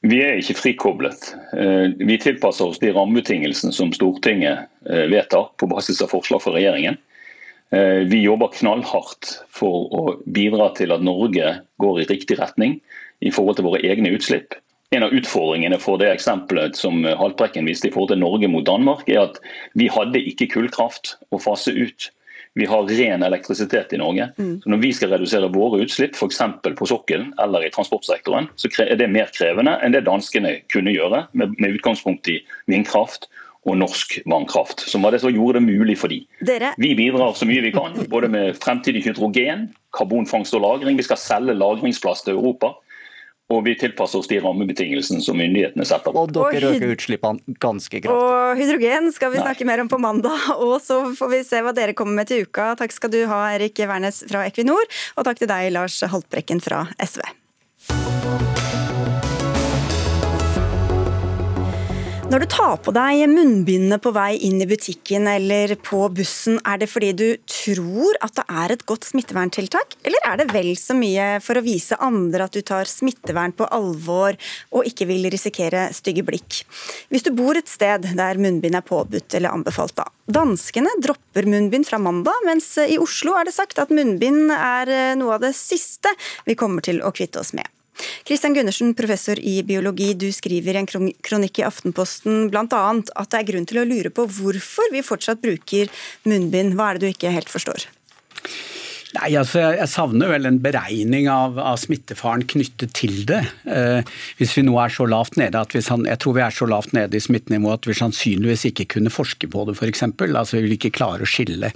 Vi er ikke frikoblet. Eh, vi tilpasser oss de rammebetingelsene som Stortinget eh, vedtar på basis av forslag fra regjeringen. Eh, vi jobber knallhardt for å bidra til at Norge går i riktig retning i forhold til våre egne utslipp. En av utfordringene for det eksempelet som Haltbrekken viste i forhold til Norge mot Danmark, er at vi hadde ikke kullkraft å fase ut. Vi har ren elektrisitet i Norge. Mm. Så Når vi skal redusere våre utslipp, f.eks. på sokkelen eller i transportsektoren, så er det mer krevende enn det danskene kunne gjøre, med, med utgangspunkt i vindkraft og norsk vannkraft. Som var det som gjorde det mulig for dem. Dere... Vi bidrar så mye vi kan, både med fremtidig hydrogen, karbonfangst og -lagring. Vi skal selge lagringsplass til Europa. Og vi tilpasser oss de rammebetingelsene som myndighetene setter Og dere øker utslippene ganske kraftig. Og hydrogen skal vi Nei. snakke mer om på mandag, <laughs> og så får vi se hva dere kommer med til uka. Takk skal du ha, Erik Wærnes fra Equinor, og takk til deg, Lars Haltbrekken fra SV. Når du tar på deg munnbindet på vei inn i butikken eller på bussen, er det fordi du tror at det er et godt smitteverntiltak, eller er det vel så mye for å vise andre at du tar smittevern på alvor og ikke vil risikere stygge blikk? Hvis du bor et sted der munnbind er påbudt eller anbefalt, da. Danskene dropper munnbind fra mandag, mens i Oslo er det sagt at munnbind er noe av det siste vi kommer til å kvitte oss med. Kristian Gundersen, professor i biologi, du skriver i en kronikk i Aftenposten bl.a. at det er grunn til å lure på hvorfor vi fortsatt bruker munnbind. Hva er det du ikke helt forstår? Nei, altså Jeg savner vel en beregning av, av smittefaren knyttet til det. Eh, hvis vi nå er så lavt nede at vi, Jeg tror vi er så lavt nede i smittenivået at vi sannsynligvis ikke kunne forske på det, f.eks. Altså, vi vil ikke klare å skille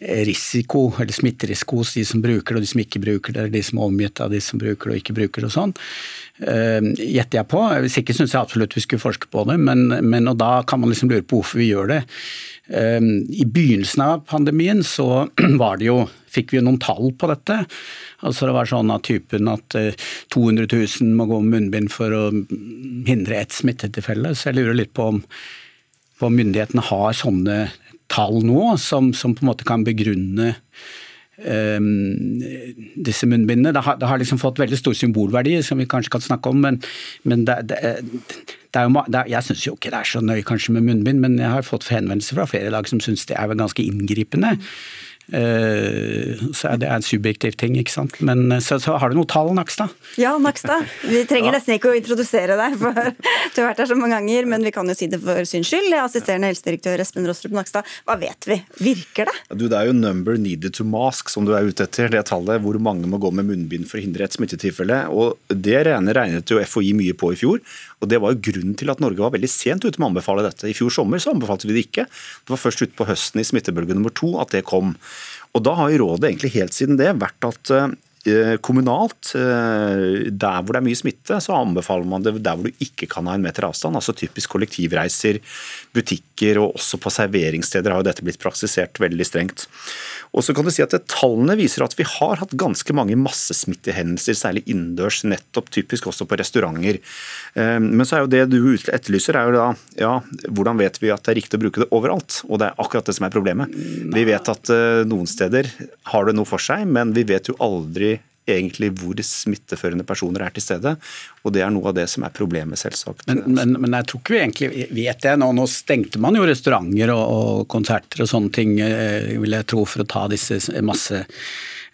risiko, eller smitterisiko hos de som bruker det og de som ikke bruker det, eller de som er omgitt av de som bruker det og ikke bruker det og sånn. Uh, gjetter jeg på. Hvis ikke syns jeg absolutt vi skulle forske på det, men, men, og da kan man liksom lure på hvorfor vi gjør det. Uh, I begynnelsen av pandemien så <clears throat> var det jo fikk vi noen tall på dette. Altså Det var sånn av typen at 200 000 må gå med munnbind for å hindre ett smittetilfelle. Så jeg lurer litt på om, om myndighetene har sånne tall nå som, som, på en måte kan begrunne um, disse munnbindene. Det har, det har, liksom fått veldig stor symbolverdi, som vi kanskje kan snakke om. Men, men det, det, det, er jo, jeg syns jo ikke det er så nøye kanskje med munnbind, men jeg har fått henvendelser fra flere lag som syns det er ganske inngripende. Eh, så er det en subjektiv ting, ikke sant. Men eh, så, så har du noe tall, Nakstad? Ja, Nakstad. Vi trenger nesten ikke å introdusere deg, for <laughs> du har vært her så mange ganger. Men vi kan jo si det for syns skyld. Assisterende helsedirektør Espen Rostrup Nakstad, hva vet vi? Virker det? Du, det er jo number needed to mask som du er ute etter. Det tallet hvor mange må gå med munnbind for å hindre et smittetilfelle. Og det regnet jo FHI mye på i fjor. Og Det var jo grunnen til at Norge var veldig sent ute med å anbefale dette. I fjor sommer så anbefalte vi det ikke. Det var først utpå høsten i smittebølge nummer to at det kom. Og Da har jo rådet egentlig helt siden det vært at eh, kommunalt, eh, der hvor det er mye smitte, så anbefaler man det der hvor du ikke kan ha en meter avstand. altså Typisk kollektivreiser, butikker og også på serveringssteder har jo dette blitt praksisert veldig strengt. Og så kan du si at Tallene viser at vi har hatt ganske mange massesmittehendelser, særlig innendørs, nettopp typisk også på restauranter. Eh, men så er jo det du etterlyser, er jo da ja, hvordan vet vi at det er riktig å bruke det overalt? Og det er akkurat det som er problemet. Vi vet at eh, noen steder har det noe for seg, men vi vet jo aldri egentlig hvor smitteførende personer er til stede. Og det er noe av det som er problemet, selvsagt. Men, men, men jeg tror ikke vi egentlig vet det. Nå, nå stengte man jo restauranter og, og, konserter og sånne ting, eh, vil jeg tro, for å ta disse masse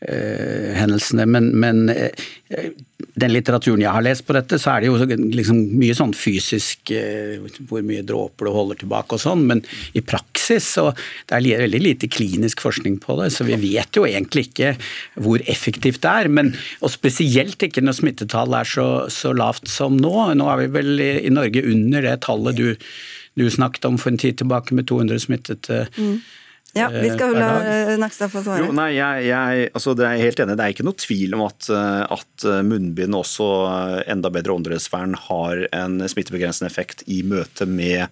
hendelsene. Men, men eh, den litteraturen jeg har lest på dette, så er det jo liksom mye sånn fysisk eh, Hvor mye dråper du holder tilbake og sånn, men i praksis så det er veldig lite klinisk forskning på det. Så vi vet jo egentlig ikke hvor effektivt det er. Men, og spesielt ikke når smittetallet er så, så, lavt som nå. Nå er vi vel i, i Norge under det tallet du, du, snakket om for en tid tilbake med 200 smittede. Mm. Ja, vi skal la eh, Nakstad få svare. Jo, nei, jeg, jeg, altså, det er helt enig. Det er ikke noe tvil om at, eh, at eh, munnbind også enda bedre åndedrettsvern har en smittebegrensende effekt i møte med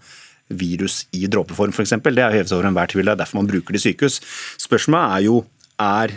virus i dråpeform f.eks. Det er hevet over enhver tvil. Det er derfor man bruker det i sykehus. Spørsmålet er jo er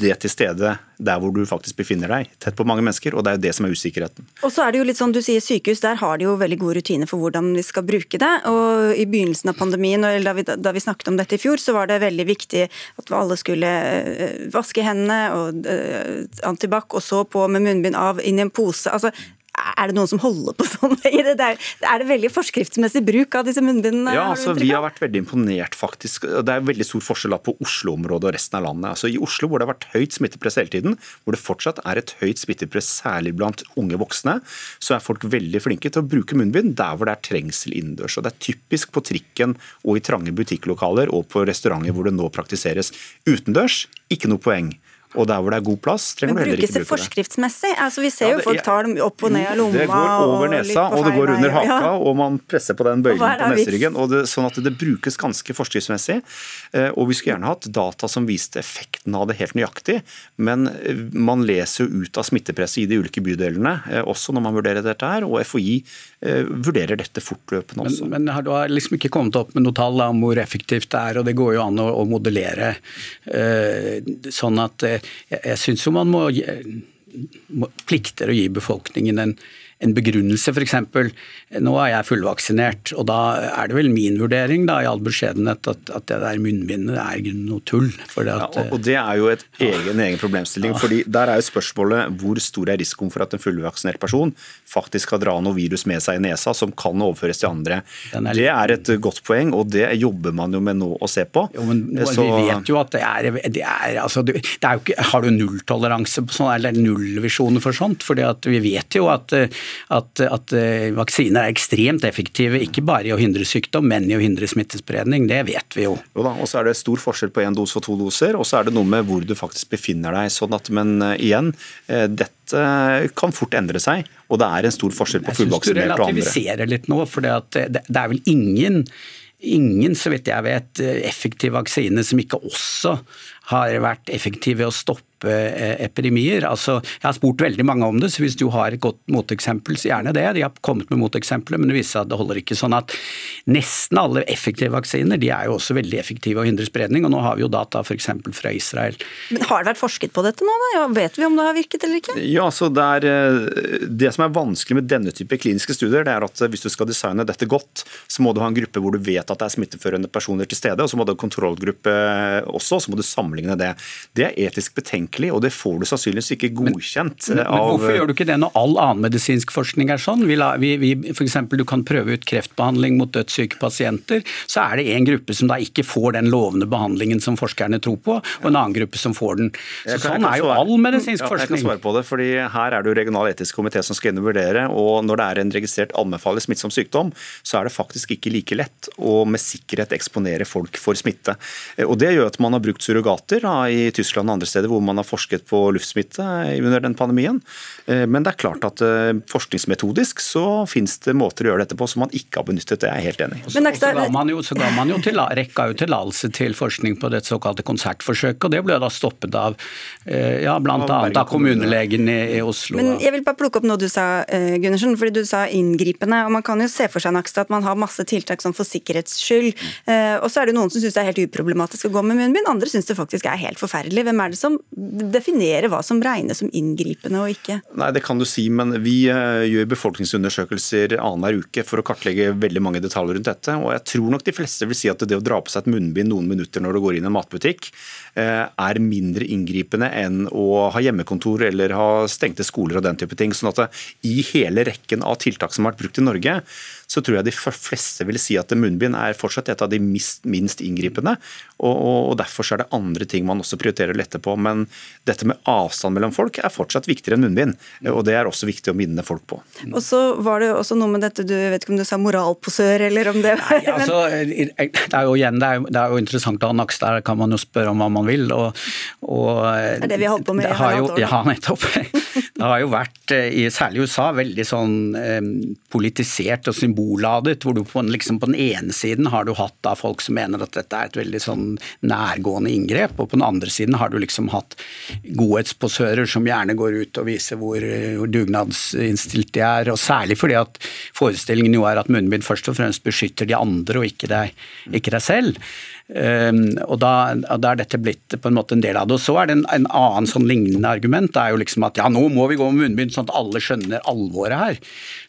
det til stede der hvor du faktisk befinner deg, tett på mange mennesker. og Det er jo det som er usikkerheten. Og så er det jo litt sånn, du sier Sykehus, der har de jo veldig gode rutiner for hvordan vi skal bruke det. og I begynnelsen av pandemien, da vi, da vi snakket om dette i fjor, så var det veldig viktig at alle skulle eh, vaske hendene og uh, antibac, og så på med munnbind av inn i en pose. altså er det noen som holder på sånn <laughs> lenger? Er, er det veldig forskriftsmessig bruk av disse munnbindene? Ja, altså, Vi har vært veldig imponert, faktisk. Det er veldig stor forskjell på Oslo-området og resten av landet. Altså, I Oslo, hvor det har vært høyt smittepress hele tiden, hvor det fortsatt er et høyt smittepress særlig blant unge voksne, så er folk veldig flinke til å bruke munnbind der hvor det er trengsel innendørs. Det er typisk på trikken og i trange butikklokaler og på restauranter hvor det nå praktiseres. Utendørs, ikke noe poeng. Og der hvor det er god plass, trenger du heller ikke bruke det. Brukes det forskriftsmessig? Altså, vi ser ja, det, jo folk tar dem opp og ned av lomma. Det går over nesa, og, og det går under haka, ja. og man presser på den bøylen på neseryggen. Og det, sånn at det brukes ganske forskriftsmessig. Eh, og vi skulle gjerne hatt data som viste effekten av det helt nøyaktig, men eh, man leser jo ut av smittepresset i de ulike bydelene, eh, også når man vurderer dette her. Og FHI vurderer dette fortløpende også. Men, men du har liksom ikke kommet opp med noe tall om hvor effektivt det er, og det går jo an å, å modellere sånn at jeg, jeg syns jo man må, må plikter å gi befolkningen en, en begrunnelse, f.eks. Nå er jeg fullvaksinert, og da er det vel min vurdering da, i all beskjedenhet at, at det der munnbindet er noe tull. At, ja, og Det er jo et egen, egen problemstilling. Ja. fordi Der er jo spørsmålet hvor stor er risikoen for at en fullvaksinert person faktisk skal dra noe virus med seg i nesa som kan overføres til andre. Er det er et godt poeng, og det jobber man jo med nå å se på. Jo, men Så... Vi vet jo at det er, det er, altså, det er jo ikke, Har du nulltoleranse på sånn, eller nullvisjoner for sånt? fordi at vi vet jo at at, at uh, vaksiner er ekstremt effektive, ikke bare i å hindre sykdom, men i å hindre smittespredning. Det vet vi jo. Jo da, og så er det stor forskjell på én dose og to doser, og så er det noe med hvor du faktisk befinner deg. sånn at, Men uh, igjen, uh, dette kan fort endre seg, og det er en stor forskjell på fullvaksinerte og andre. Jeg syns du relativiserer litt nå, for det, det er vel ingen ingen, så vidt jeg vet, effektiv vaksine som ikke også har vært effektiv ved å stoppe Eh, epidemier. Altså, jeg har spurt veldig mange om det, så hvis du har et godt moteksempel, så gjerne det. De har kommet med moteksempler, men det viser seg at det holder ikke. sånn at Nesten alle effektive vaksiner de er jo også veldig effektive å hindre spredning, og nå har vi jo data f.eks. fra Israel. Men Har det vært forsket på dette nå? da? Ja, vet vi om det har virket eller ikke? Ja, så det, er, eh, det som er vanskelig med denne type kliniske studier, det er at hvis du skal designe dette godt, så må du ha en gruppe hvor du vet at det er smitteførende personer til stede, og så må du ha en kontrollgruppe også, så må du sammenligne det. Det er etisk betenkelig betenkelig, og det får du sannsynligvis ikke godkjent men, men, men Hvorfor gjør du ikke det når all annen medisinsk forskning er sånn? Vi, vi, vi, for eksempel, du kan prøve ut kreftbehandling mot dødssyke pasienter, så er det en gruppe som da ikke får den lovende behandlingen som forskerne tror på, og en annen gruppe som får den. Så kan, Sånn er jo all medisinsk ja, forskning. Jeg kan svare på det, fordi Her er det jo regional etisk komité som skal inn og vurdere, og når det er en registrert allmennfarlig smittsom sykdom, så er det faktisk ikke like lett å med sikkerhet eksponere folk for smitte. Og Det gjør at man har brukt surrogater da, i Tyskland og andre steder hvor man har forsket på luftsmitte under den pandemien. Eh, men det er klart at eh, forskningsmetodisk så finnes det måter å gjøre dette på som man ikke har benyttet. Det er jeg helt enig i. Og så ga man jo, så ga man jo til, rekka jo tillatelse til forskning på det såkalte konsertforsøket, og det ble da stoppet av eh, ja, bl.a. av kommunelegen i, i, Oslo. Men jeg vil bare plukke opp noe du sa, Gundersen, fordi du sa inngripende. og Man kan jo se for seg Nakstad, at man har masse tiltak sånn for sikkerhets skyld. Og så er det noen som syns det er helt uproblematisk å gå med munnbind, andre syns det faktisk er helt forferdelig. Hvem er det som definere hva som regnes som inngripende og ikke? Nei, Det kan du si, men vi eh, gjør befolkningsundersøkelser annenhver uke for å kartlegge veldig mange detaljer rundt dette. og Jeg tror nok de fleste vil si at det å dra på seg et munnbind noen minutter når du går inn i en matbutikk, eh, er mindre inngripende enn å ha hjemmekontor eller ha stengte skoler og den type ting. sånn at I hele rekken av tiltak som har vært brukt i Norge, så tror jeg de fleste vil si at munnbind er fortsatt et av de minst inngripende. Og, og Derfor er det andre ting man også prioriterer å lette på. Men dette med avstand mellom folk er fortsatt viktigere enn munnbind. Og det er også viktig å minne folk på. Og så var det også noe med dette, du vet ikke om du sa moralposør, eller om det Nei, altså, det er jo igjen, det er, det er jo interessant å ha Naks, der kan man jo spørre om hva man vil. Og, og, det er det vi har holdt på med i halvannet år. Ja, nettopp. <laughs> Det har jo vært, særlig i USA, veldig sånn eh, politisert og symbolladet, hvor du på, liksom, på den ene siden har du hatt da folk som mener at dette er et veldig sånn nærgående inngrep, og på den andre siden har du liksom hatt godhetsposører som gjerne går ut og viser hvor, hvor dugnadsinnstilt de er, og særlig fordi at forestillingen jo er at munnbind først og fremst beskytter de andre og ikke deg, ikke deg selv. Um, og da, da, er dette blitt på en måte en del av det. Og så er det en, en annen sånn lignende argument. Det er jo liksom at ja, nå må vi gå med munnbind sånn at alle skjønner alvoret her.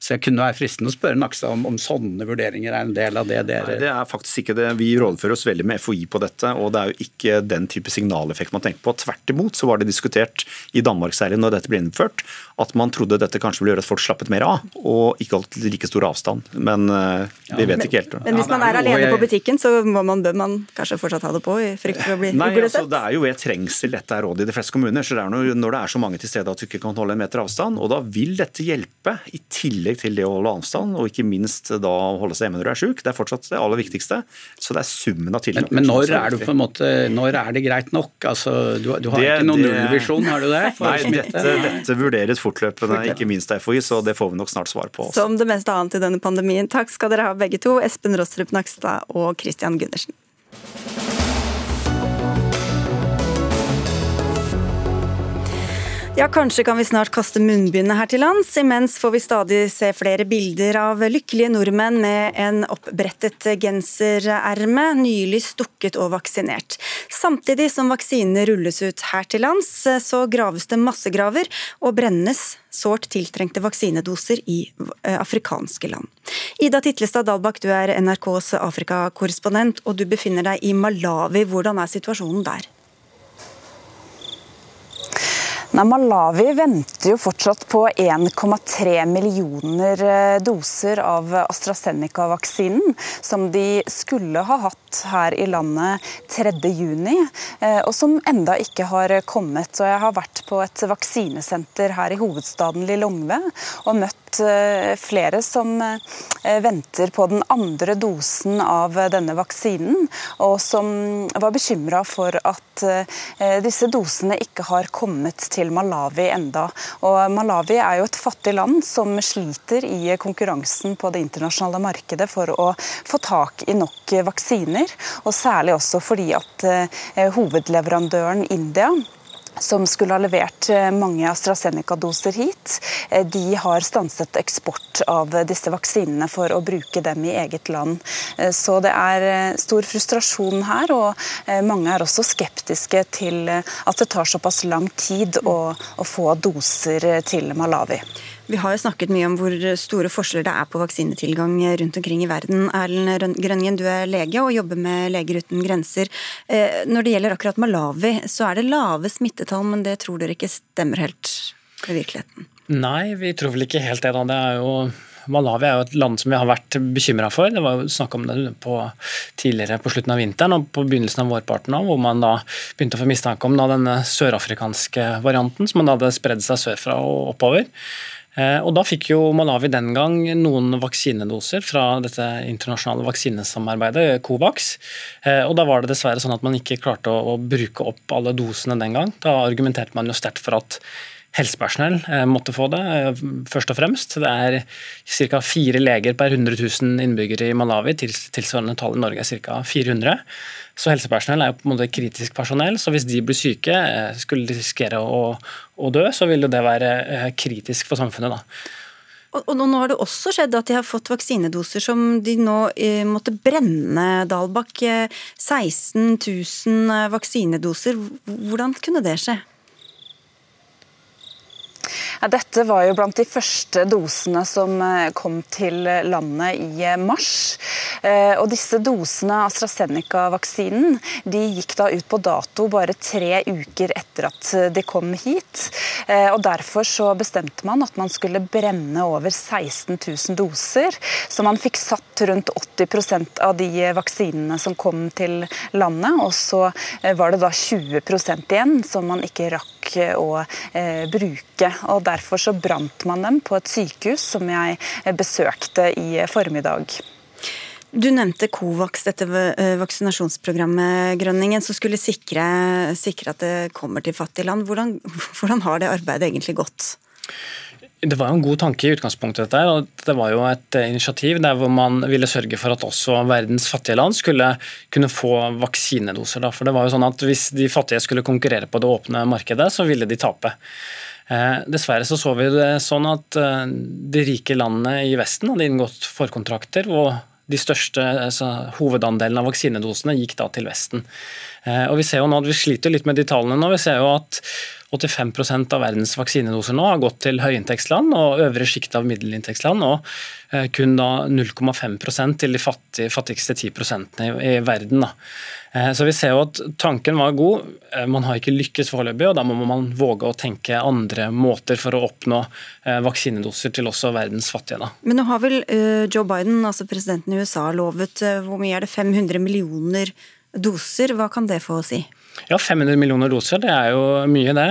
Så jeg kunne være fristende å spørre Nakstad om, om, sånne vurderinger er en del av det dere Nei, Det er faktisk ikke det. Vi rådfører oss veldig med FHI på dette, og det er jo ikke den type signaleffekt man tenker på. Tvert imot så var det diskutert i Danmark særlig når dette ble innført, at man trodde dette kanskje ville gjøre at folk slappet mer av, og ikke holdt like stor avstand. Men uh, vi ja, vet men, ikke helt. Men hvis man er alene på butikken, så må man, bør man kanskje fortsatt ha det på i frykt for å bli Nei, altså, Det er jo ved trengsel dette er rådet i de fleste kommuner. så det er noe, Når det er så mange til stede at du ikke kan holde en meter avstand. og Da vil dette hjelpe, i tillegg til det å holde avstand, og ikke minst da å holde seg hjemme når du er syk. Det er fortsatt det aller viktigste. Så det er summen av tiltak. Men, men når, er du på en måte, når er det greit nok? Altså, du, du har det, ikke noen nullvisjon, har du det? Nei, dette, dette, vurderes fortløpende, ikke minst av FHI, så det får vi nok snart svar på. Også. Som det meste annet i denne pandemien. Takk skal dere ha begge to, Espen Rostrup Nakstad og Christian Gundersen. Ja, kanskje kan vi snart kaste munnbindet her til lands. Imens får vi stadig se flere bilder av lykkelige nordmenn med en oppbrettet gensererme, nylig stukket og vaksinert. Samtidig som vaksinene rulles ut her til lands, så graves det massegraver og brennes sårt tiltrengte vaksinedoser i eh, afrikanske land. Ida Titlestad Dalbakk, du er NRKs Afrikakorrespondent, og du befinner deg i Malawi. Hvordan er situasjonen der? Nei, Malawi venter jo fortsatt på 1,3 millioner eh, doser av AstraZeneca-vaksinen, som de skulle ha hatt her i landet 3.6, eh, og som enda ikke har kommet. Og jeg har vært på et vaksinesenter her i hovedstaden Lilongwe og møtt eh, flere som venter på den andre dosen av denne vaksinen, og som var bekymra for at disse dosene ikke har kommet til til Malawi enda. Og Malawi er jo et fattig land som sliter i konkurransen på det internasjonale markedet for å få tak i nok vaksiner, og særlig også fordi at eh, hovedleverandøren India som skulle ha levert eh, mange AstraZeneca-doser hit, eh, de har stanset eksport av disse vaksinene for å bruke dem i eget land. Eh, så det er stor frustrasjon her, og mange er også skeptiske til at det tar såpass lang tid å, å få doser til Malawi. Vi har jo snakket mye om hvor store forskjeller det er på vaksinetilgang rundt omkring i verden. Erlend Grønningen, du er lege og jobber med Leger uten grenser. Eh, når det gjelder akkurat Malawi, så er det lave smittetall, men det tror dere ikke stemmer helt med virkeligheten? Nei, vi tror vel ikke helt det. da. Det er jo Malawi er jo et land som vi har vært bekymra for. Det var jo snakk om det på, tidligere på slutten av vinteren og på begynnelsen av vårparten hvor man da begynte å få mistanke om da, denne sørafrikanske varianten som man hadde spredd seg sørfra og oppover. Eh, og Da fikk jo Malawi den gang noen vaksinedoser fra dette internasjonale vaksinesamarbeidet, Covax. Eh, og Da var det dessverre sånn at man ikke klarte å, bruke opp alle dosene den gang. Da argumenterte man jo sterkt for at helsepersonell eh, måtte få det, først og fremst. Det er ca. fire leger per 100 000 innbyggere i Malawi, tilsvarende tall i Norge er ca. 400. Så helsepersonell er jo på en måte kritisk personell, så hvis de blir syke, eh, skulle de risikere å, å dø, så vil det være eh, kritisk for samfunnet. da. Og, og, Nå har det også skjedd at de har fått vaksinedoser som de nå eh, måtte brenne, Dalbakk. 16 000 vaksinedoser. Hvordan kunne det skje? Dette var jo blant de første dosene som eh, kom til landet i eh, mars. Eh, og disse dosene, AstraZeneca-vaksinen, de gikk da ut på dato bare tre uker etter at de kom hit. Og Derfor så bestemte man at man skulle brenne over 16 000 doser. Så man fikk satt rundt 80% av de vaksinene som kom til landet. Og så var det da 20% igjen som man ikke rakk å bruke. Og Derfor så brant man dem på et sykehus som jeg besøkte i formiddag. Du nevnte Covax, dette eh, vaksinasjonsprogrammet Grønningen, som skulle sikre, sikre, at det kommer til fattige land. Hvordan, <laughs> hvordan har det arbeidet egentlig gått? Det var jo en god tanke i utgangspunktet. dette, og Det var jo et eh, initiativ der hvor man ville sørge for at også verdens fattige land skulle kunne få vaksinedoser. Da. For det var jo sånn at Hvis de fattige skulle konkurrere på det åpne markedet, så ville de tape. Eh, dessverre så, så vi det sånn at eh, de rike landene i Vesten hadde inngått forkontrakter. og de største altså, Hovedandelen av vaksinedosene gikk da til Vesten. Eh, og Vi ser jo nå at vi sliter litt med de tallene nå. Vi ser jo at 85% av verdens vaksinedoser nå har gått til høyinntektsland og øvre sjikt av middelinntektsland, og kun da 0,5% til de fattige, fattigste 10 i, i verden. Da. Eh, så vi ser jo at Tanken var god, eh, man har ikke lykkes foreløpig. og Da må man våge å tenke andre måter for å oppnå eh, vaksinedoser til også verdens fattige. Da. Men nå har vel Joe Biden, altså presidenten i USA, lovet hvor mye er det, 500 millioner doser. Hva kan det få å si? Ja, 500 millioner doser, det er jo mye, det.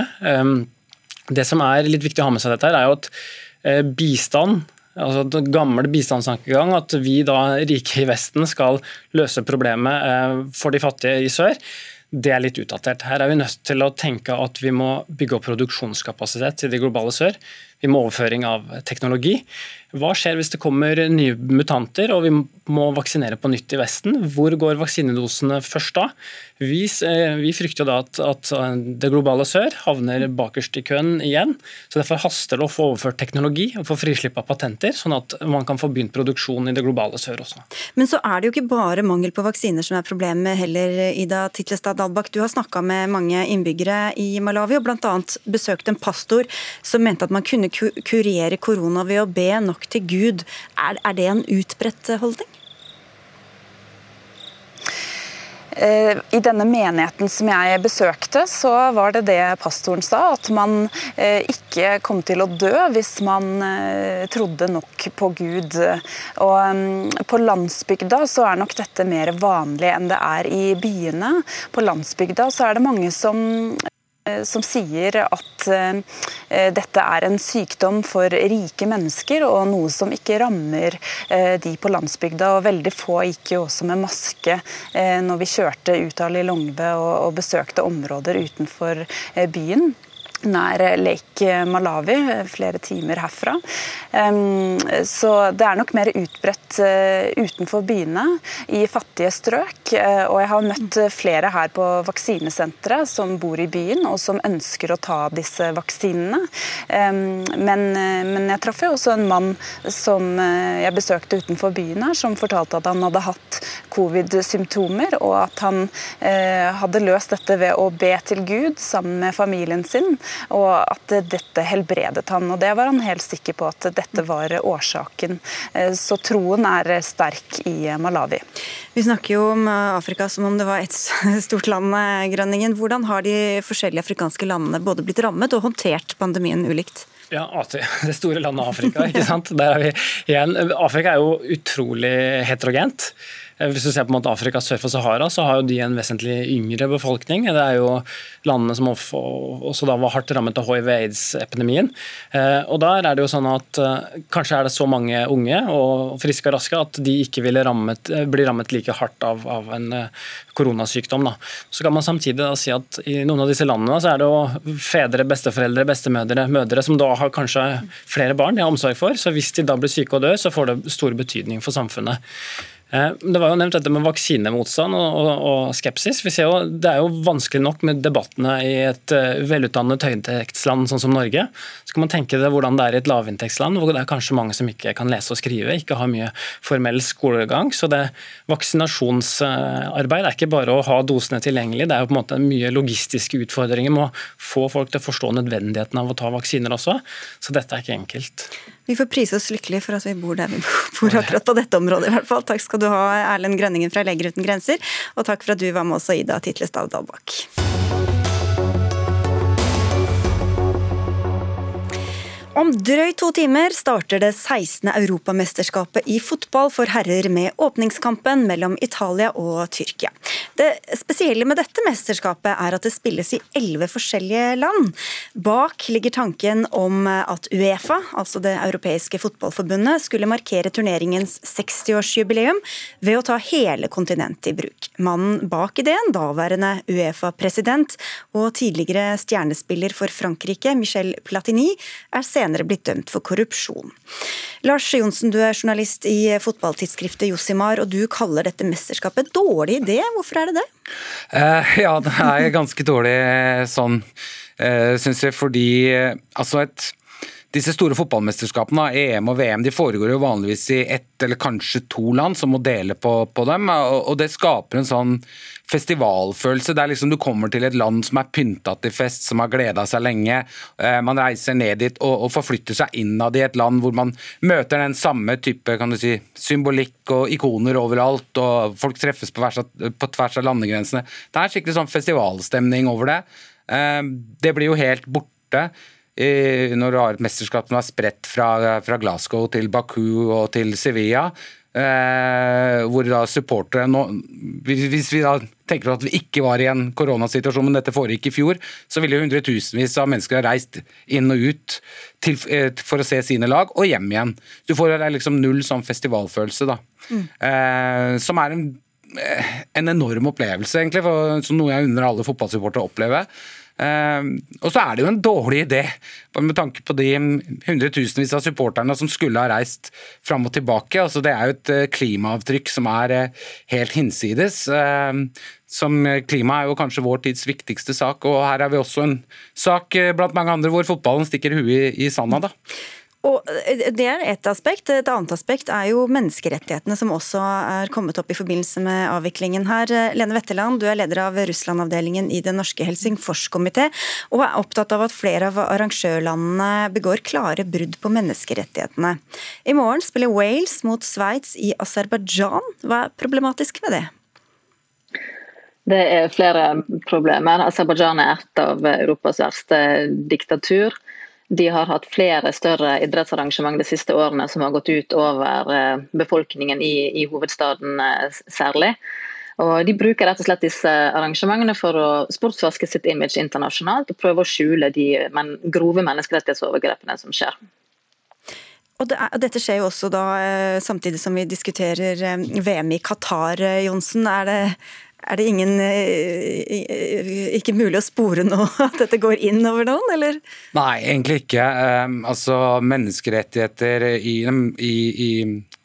Det som er litt viktig å ha med seg dette, er jo at bistand altså den gamle bistandstankegang, at vi da rike i Vesten skal løse problemet eh, for de fattige i sør, det er litt utdatert. Her er vi nødt til å tenke at vi må bygge opp produksjonskapasitet i det globale sør. Vi må overføring av teknologi. Hva skjer hvis det kommer nye mutanter og vi må vaksinere på nytt i Vesten? Hvor går vaksinedosene først da? Vi, eh, vi frykter da at, at, det globale sør havner bakerst i køen igjen. så Derfor haster det å få overført teknologi og få frislipp av patenter, sånn at man kan få begynt produksjon i det globale sør også. Men så er det jo ikke bare mangel på vaksiner som er problemet heller, Ida Titlestad Dalbakk. Du har snakka med mange innbyggere i Malawi og bl.a. besøkt en pastor som mente at man kunne kurere korona ved å be nok til Gud. Er, er det en utbredt holdning? Eh, I denne menigheten som jeg besøkte, så var det det pastoren sa, at man eh, ikke kom til å dø hvis man eh, trodde nok på Gud. Og mm, På landsbygda så er nok dette mer vanlig enn det er i byene. På landsbygda så er det mange som som sier at dette er en sykdom for rike mennesker og noe som ikke rammer de på landsbygda. og Veldig få gikk jo også med maske når vi kjørte ut av Lilongve og besøkte områder utenfor byen nær Lake Malawi, flere timer herfra. Så det er nok mer utbredt eh, utenfor byene, i fattige strøk. Eh, og jeg har møtt flere her på vaksinesenteret som bor i byen og som ønsker å ta disse vaksinene. Men, men jeg traff jo også en mann som eh, jeg besøkte utenfor byen her, som fortalte at han hadde hatt covid-symptomer, og at han hadde løst dette ved å be til Gud sammen med familien sin og at dette helbredet han. og Det var han helt sikker på at dette var årsaken. Eh, så troen er sterk i Malawi. Vi snakker jo om Afrika som om det var et <laughs> stort land, eh, Grønningen. Hvordan har de forskjellige afrikanske landene både blitt rammet og håndtert pandemien ulikt? Ja, <laughs> Det store landet Afrika. ikke sant? Der er vi igjen. Afrika er jo utrolig heterogent. Eh, hvis du ser på en måte Afrika sør for Sahara, så har jo de en vesentlig yngre befolkning. Det er jo landene som også da var hardt rammet av hiv-aids-epidemien. Eh, og der er det jo sånn at eh, Kanskje er det så mange unge og friske og raske at de ikke ville rammet, bli rammet like hardt av, av en koronasykdom. Da. Så kan man samtidig da si at i noen av disse landene så er det jo fedre, besteforeldre, bestemødre, mødre som da har kanskje flere barn de har omsorg for. Så hvis de da blir syke og dør, så får det stor betydning for samfunnet. Eh, det var jo nevnt dette med vaksinemotstand og, og, og skepsis. Vi ser jo, Det er jo vanskelig nok med debattene i et uh, velutdannet høyinntektsland sånn som Norge. Så kan man tenke det hvordan det er i et lavinntektsland hvor det er kanskje mange som ikke kan lese og skrive, ikke har mye formell skolegang. Så det vaksinasjonsarbeid er ikke bare å ha dosene tilgjengelig, det er jo på en måte mye logistiske utfordringer med å få folk til å forstå nødvendigheten av å ta vaksiner også. Så dette er ikke enkelt. Vi får prise oss lykkelige for at vi bor der vi bor akkurat på dette området. i hvert fall. Takk skal du ha, Erlend Grønningen fra Leger uten grenser, og takk for at du var med oss, Ida Titlestad Dalbakk. Om drøyt to timer starter det 16. europamesterskapet i fotball for herrer med åpningskampen mellom Italia og Tyrkia. Det spesielle med dette mesterskapet er at det spilles i elleve forskjellige land. Bak ligger tanken om at Uefa, altså det europeiske fotballforbundet, skulle markere turneringens 60-årsjubileum ved å ta hele kontinentet i bruk. Mannen bak ideen, daværende Uefa-president og tidligere stjernespiller for Frankrike, Michel Platini, er senere senere blitt dømt for korrupsjon. Lars Johnsen, du er journalist i fotballtidsskriftet Josimar, og du kaller dette mesterskapet dårlig idé. Hvorfor er det det? Uh, ja, det er ganske dårlig sånn, uh, syns jeg, fordi uh, altså et disse store fotballmesterskapene, EM og VM, de foregår jo vanligvis i ett eller kanskje to land som må dele på, på dem. og Det skaper en sånn festivalfølelse. Der liksom du kommer til et land som er pynta til fest, som har gleda seg lenge. Eh, man reiser ned dit og, og forflytter seg innad i et land hvor man møter den samme type kan du si, symbolikk og ikoner overalt, og folk treffes på, på tvers av landegrensene. Det er skikkelig sånn festivalstemning over det. Eh, det blir jo helt borte når du har et mesterskap som er spredt fra, fra Glasgow til Baku og til Sevilla. Eh, hvor da supportere nå, Hvis vi da tenker at vi ikke var i en koronasituasjon, men dette foregikk i fjor, så ville hundretusenvis av mennesker ha reist inn og ut til, eh, for å se sine lag, og hjem igjen. Du får liksom null sånn festivalfølelse, da. Mm. Eh, som er en, eh, en enorm opplevelse, egentlig, for, som noe jeg unner alle fotballsupportere å oppleve. Ehm, og så er det jo en dårlig idé, med tanke på de hundretusenvis av supporterne som skulle ha reist fram og tilbake. Altså, det er jo et eh, klimaavtrykk som er eh, helt hinsides. Ehm, som Klima er jo kanskje vår tids viktigste sak, og her er vi også en sak eh, blant mange andre hvor fotballen stikker huet i sanda. da. Og eh, Det er ett aspekt. Et annet aspekt er jo menneskerettighetene, som også er kommet opp i forbindelse med avviklingen her. Lene Wetteland, du er leder av Russland-avdelingen i Den norske Helsingforskomité, og er opptatt av at flere av arrangørlandene begår klare brudd på menneskerettighetene. I morgen spiller Wales mot Sveits i Aserbajdsjan. Hva er problematisk med det? Det er flere problemer. Aserbajdsjan er et av Europas verste diktatur. De har hatt flere større idrettsarrangement de siste årene som har gått ut over eh, befolkningen i, i hovedstaden eh, særlig. Og De bruker rett og slett disse arrangementene for å sportsvaske sitt image internasjonalt og prøve å skjule de men, grove menneskerettighetsovergrepene som skjer. Og det er, Dette skjer jo også da eh, samtidig som vi diskuterer VM i Qatar, Johnsen. Er det, er det ingen eh, Ikke mulig å spore nå <laughs> at dette går inn over noen, eller? Nei, egentlig ikke. Um, altså, menneskerettigheter i, i, i,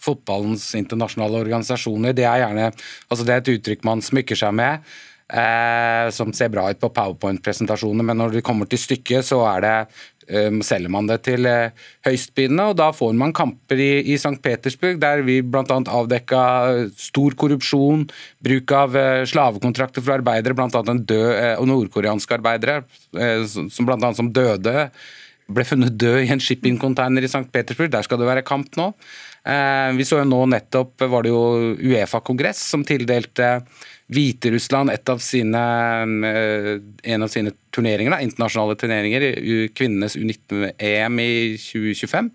fotballens internasjonale organisasjoner, det er gjerne altså det er et uttrykk man smykker seg med. Eh, som ser bra ut på powerpoint-presentasjoner, men når det kommer til stykket, så er det selger man det til uh, høystbydende, og da får man kamper i, i St. Petersburg, der vi bl.a. avdekka stor korrupsjon, bruk av uh, slavekontrakter for arbeidere, bl.a. en død nordkoreanske arbeidere som bl.a. som døde ble funnet død i en shippingcontainer i St. Petersburg. Der skal det være kamp nå. Vi så jo nå nettopp var det jo Uefa-kongress som tildelte Hviterussland av sine, eh, en av sine turneringer, da, internasjonale turneringer, kvinnenes U19-EM i 2025.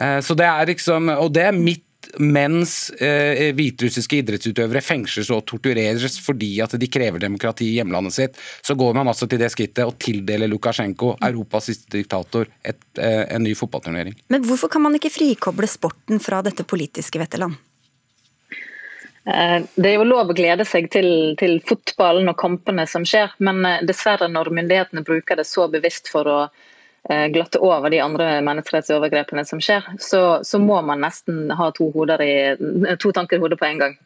Eh, så det er liksom, og det er midt mens eh, hviterussiske idrettsutøvere fengsles og tortureres fordi at de krever demokrati i hjemlandet sitt, så går man altså til det skrittet og tildeler Lukasjenko, Europas siste diktator, et, eh, en ny fotballturnering. Men hvorfor kan man ikke frikoble sporten fra dette politiske vetteland? Eh, det er jo lov å glede seg til, til, fotballen og kampene som skjer, men eh, dessverre når myndighetene bruker det så bevisst for å eh, glatte over de andre menneskerettsovergrepene som skjer, så, så, må man nesten ha to, i, to, tanker i hodet på en gang.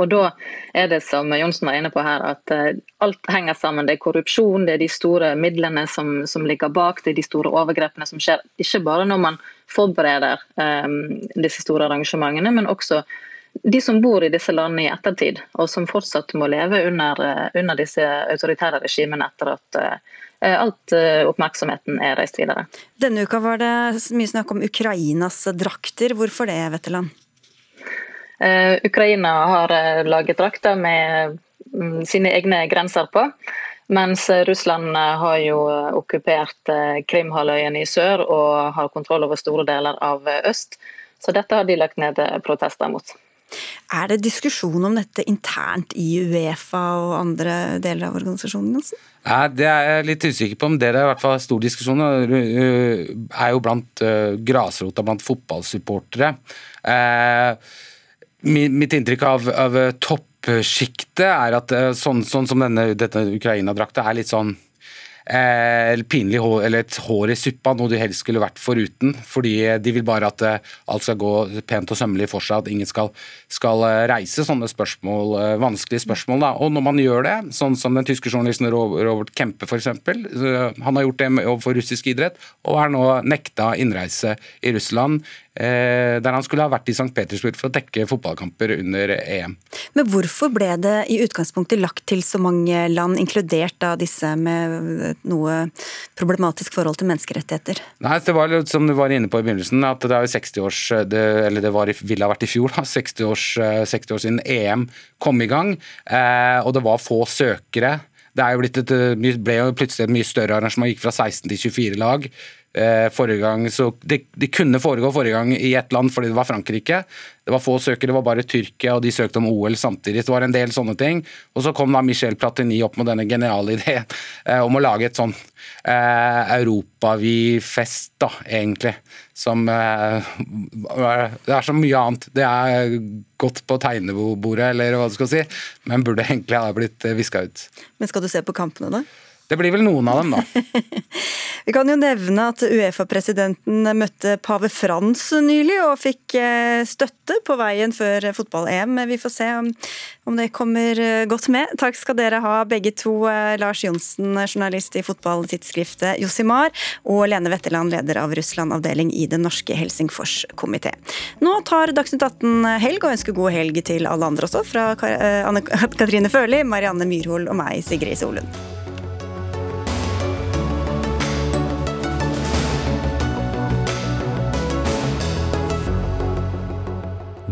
Og Da er det som Johnsen var inne på her, at alt henger sammen. Det er korrupsjon, det er de store midlene som, som ligger bak, det er de store overgrepene som skjer. Ikke bare når man forbereder um, disse store arrangementene, men også de som bor i disse landene i ettertid, og som fortsatt må leve under, eh, under disse autoritære regimene etter at uh, alt uh, oppmerksomheten er reist videre. Denne uka var det mye snakk om Ukrainas drakter. Hvorfor det, Vetteland? Uh, Ukraina har laget drakter med um, sine egne grenser på. Mens Russland har jo okkupert Krimhalvøya i sør og har kontroll over store deler av øst. Så dette har de lagt ned protester mot. Er det diskusjon om dette internt i Uefa og andre deler av organisasjonen? Jansen? Ja, det er jeg litt usikker på, men det er i hvert fall stor diskusjon. er jo blant uh, grasrota blant fotballsupportere. Uh, mitt inntrykk av, av toppsjiktet er at uh, sånn, sånn, som denne, dette Ukraina-drakta er litt sånn eh, pinlig hår, eller et hår i suppa, noe de helst skulle vært foruten. Fordi de vil bare at eh, alt skal gå pent og sømmelig for seg, at ingen skal, skal eh, reise sånne spørsmål, eh, vanskelige spørsmål. Da. Og når man gjør det, sånn som den tyske journalisten Robert Kempe f.eks., han har gjort det overfor russisk idrett, og er nå nekta innreise i Russland Eh, der han skulle ha vært i St. Petersburg for å dekke fotballkamper under EM. Men hvorfor ble det i utgangspunktet lagt til så mange land, inkludert da disse med noe problematisk forhold til menneskerettigheter? Nei, det var litt som du var inne på i begynnelsen, at det er jo 60 års, det, eller det var, ville ha vært i fjor, da, 60 års, 60 år siden EM kom i gang, eh, og det var få søkere. Det et, ble jo plutselig et mye større arrangement, gikk fra 16 til 24 lag. Eh, forrige gang, så det, det, kunne foregå forrige gang i ett land fordi det var Frankrike. Det var få søkere, det var bare Tyrkia, og de søkte om OL samtidig. Det var en del sånne ting. Og så kom da Michel Platini opp med denne geniale ideen <laughs> eh, om å lage et sånn eh, europavifest, da, egentlig. Som eh, Det er så mye annet. Det er godt på tegnebordet, eller hva du skal si, men burde egentlig ha blitt eh, viska ut. Men skal du se på kampene, da? Det blir vel noen av dem, da. <laughs> Vi kan jo nevne at Uefa-presidenten møtte pave Frans nylig og fikk eh, støtte på veien før fotball-EM. Vi får se om det kommer eh, godt med. Takk skal dere ha begge to. Eh, Lars Johnsen, journalist i fotballtidsskriftet Josimar, og Lene Wetterland, leder av Russland-avdeling i Den norske Helsingfors komité. Nå tar Dagsnytt 18 helg, og ønsker god helg til alle andre også, fra Anne <laughs> Katrine Førli, Marianne Myrhol og meg, Sigrid Solund.